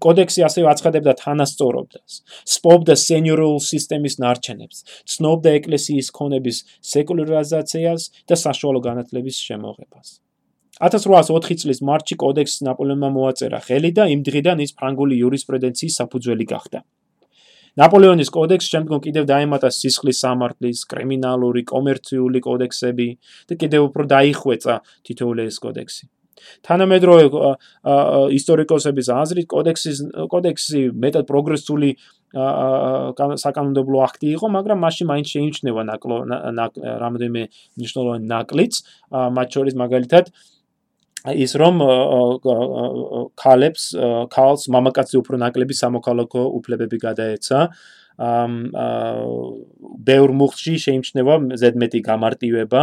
კოდექსი ასევე აცხადებდა თანასწორობას, სპობდა სენიორულ სისტემის ნარჩენებს, ცნობდა ეკლესიის ქონების სეკულარიზაციას და საშუალო განათლების შემოღებას. 1804 წლის მარტში კოდექსს ნაპოლეონმა მოაწერა ხელი და იმ დღიდან ის ფრანგული იურისპრუდენციის საფუძველი გახდა. ნაპოლეონის კოდექსს შემდგომ კიდევ დაემატა სისხლის სამართლის, კრიმინალური, კომერციული კოდექსები და კიდევ უფრო დაიხვეწა თითოეული ეს კოდექსი. თანამედროვე ისტორიკოსების აზრით კოდექსის კოდექსი მეტად პროგრესული საკანონმდებლო აქტი იყო, მაგრამ მასში მაინც შეიმჩნევა ნაკლო რამოდენიმე მნიშვნელოვანი ნაკლიც, მათ შორის მაგალითად ის რომ ქალებს ქალს მამაკაცი უფრო ნაკლები სამოქალაქო უფლებები გადაეცა. ამ ბევრ მუხში შეიმჩნევა ზედმეტი გამარტივება.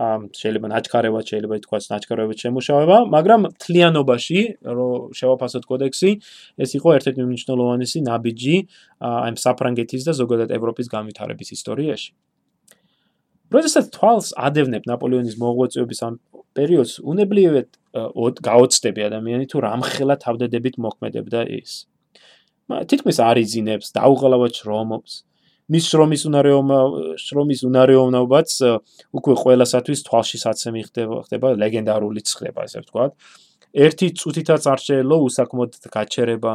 ამ შეიძლება ნაჩქარევად შეიძლება ითქვას ნაჩქარევად შემუშავება მაგრამ თლიანობაში რომ შევაფასოთ კოდექსი ეს იყო ერთ-ერთი მნიშვნელოვანესი ნაბიჯი ამ საფრანგეთის და ზოგადად ევროპის განვითარების ისტორიაში. როდესაც თვალს ადევნებ ნაპოლეონის მოღვაწეობის ამ პერიოდს უნებლიეთ გაოცდები ადამიანი თუ რამხელა თავდადებით მოქმედებდა ის. თითქმის არ იძინებს, დაუღალავად შრომობს. მის შრომის უნარეობა, შრომის უნარეობაც უკვე ყველასათვის თვალში საცემი ხდება, ხდება ლეგენდარული ხდება, ესე ვთქვათ. ერთი წუთითაც არ შეიძლება უსაკმოდ გაჩერება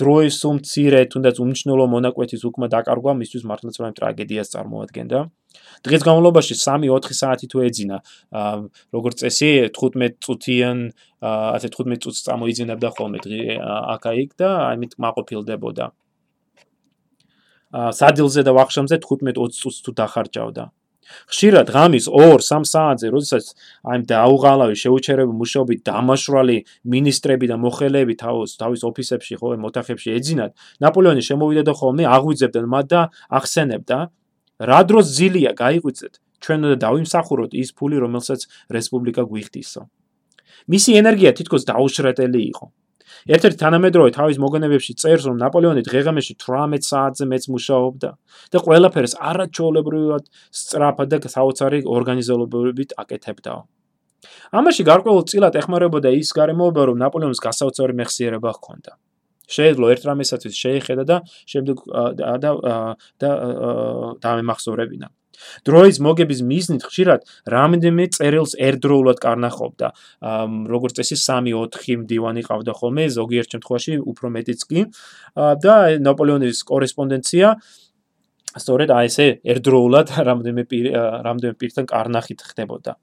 დროის უმცირე, თუნდაც უმნიშვნელო მონაკვეთის უკმა დაკარგვა მისთვის მართლაც რა ტრაგედიას წარმოადგენდა. დღეს განმავლობაში 3-4 საათი თუ ეძინა, როგორც წესი 15 წუთიან, ასე 15 წუთს წამოიძინებდა ხოლმე დღე აკაიკ და ამით მაყოფილდებოდა. სადილზე და ვახშამზე 15-20 წუთს თუ დახარჯავდა. ხშირად ღამის 2-3 საათზე, როდესაც აი დაუღალავი შეუჩერებელი მუშაობით დამაშრალი ministrები და მოხელეები თავის თავის ოფისებში ხო მოთახებში ეძინათ, ნაპოლეონი შემოვიდა და ხოლმე აღვიძებდა მათ და ახსენებდა, რა დროს ძილია გაიყვიცეთ, ჩვენ უნდა დავიმსახუროთ ის ფული, რომელსაც რესპუბლიკა გვიხდისო. მისი ენერგია თითქოს დაუშრეტელი იყო. ერთ-ერთი თანამედროვე თავის მოგონებებში წერს, რომ ნაპოლეონი დღეღამეში 18 საათზე მეც მუშაობდა და ყველაფერს არაჩვეულებრივად სწრაფად და საოცარი ორგანიზებულობით აკეთებდა. ამაში გარკვეულ წილად ეხმარებოდა ის გარემოება, რომ ნაპოლეონის გასაოცარი მეხსიერება ჰქონდა. შეეძლო ერთ რამესაც შეეხედა და შემდეგ და და და დამემახსოვრებინა. დროის მოგების მიზნით ხშირად რამდენიმე წერილს ერთდროულად კარნახობდა. როგორც წესი 3-4 მდივანი ყავდა ხოლმე, ზოგიერთ შემთხვევაში უფრო მეტიც კი. და ნაპოლეონის კორესპონდენცია სწორედ აი ესე ერთდროულად რამდენიმე რამდენიმე პირთან კარნახით ხდებოდა.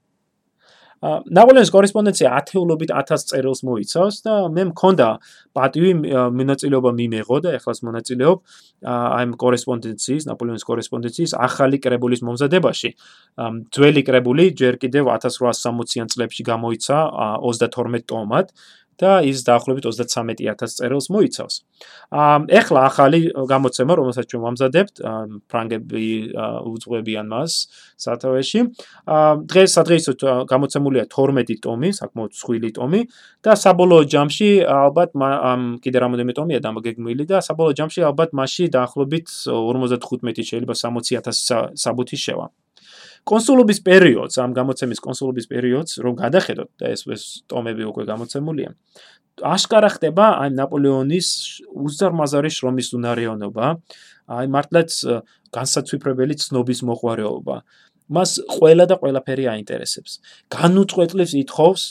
ნაპოლეონის კორესპონდენცია ათეულობით 1000 წერილს მოიცავს და მე მქონდა პატივი მონაწილეობა მიმეღო და ეხლაც მონაწილეობ აი ამ კორესპონდენციის ნაპოლეონის კორესპონდენციის ახალი კრებულის მომზადებაში. ძველი კრებული ჯერ კიდევ 1860-იან წლებში გამოიცა 32 ტომად და ის დაახლოებით 33000 წერილს მოიცავს. აა ეხლა ახალი გამოცემა, რომელსაც ჩვენ ვამზადებთ, ფრანგები უძღვებიან მას სათავეში. დღეს სადღეისო გამოცემულია 12 ტომი, საკმაოდ სხვილი ტომი და საბოლოო ჯამში ალბათ კიდე რამოდენიმე ტომია დამაგეგმილი და საბოლოო ჯამში ალბათ მასში დაახლოებით 55 შეიძლება 60000 საბუთი შევა. კონსულობის პერიოდს, ამ გამოცემის კონსულობის პერიოდს, რომ გადახედოთ და ეს ეს ტომები უკვე გამოცემულია. აშკარა ხდება აი ნაპოლეონის უზარმაზარი შრომის უნარიანობა, აი მართლაც განსაცვიფრებელი ცნობის მოყვარეობა. მას ყველა და ყველაფერი აინტერესებს. განუწყვეტლებს ითხოვს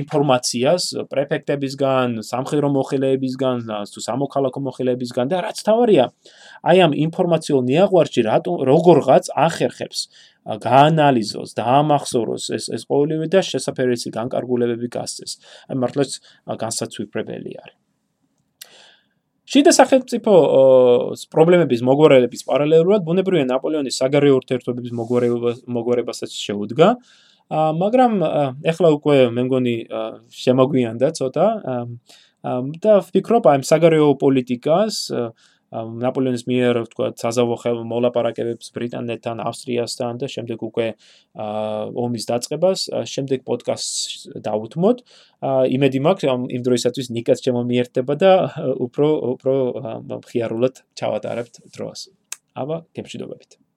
ინფორმაციას პრეფექტებისგან, სამხედრო მოხელეებისგან, თუ სამოქალაქო მოხელეებისგან და რაც თავარია, აი ამ ინფორმაციულ ნიაღვარში როგორღაც ახერხებს გაანალიზოს, დაამახსოვროს ეს ეს ყოველივე და შესაძფერესი განკარგულებები გასცეს. აი მართლაც განსაცვიფრებელი არის. შიდა სახელმწიფო პრობლემების მოგვარების პარალელურად ბუნებრივია ნაპოლეონის საგარეო ურთიერთობების მოგვარება მოგვარებასაც შეუდგა. მაგრამ ეხლა უკვე მე მგონი შემოგვიანდა ცოტა და ვფიქრობ აი საგარეო პოლიტიკას ნაპოლეონის მიერ თქვა საზავო მოლაპარაკებებს ბრიტანეთთან, ავსტრიასთან და შემდეგ უკვე ომის დაწყებას, შემდეგ პოდკასტს დავუთმოთ. იმედი მაქვს იმ დროისათვის ნიკაც შემომიერთდება და უფრო უფრო მხიარულად ჩავატარებთ დროს. აბა, გემშვიდობებით.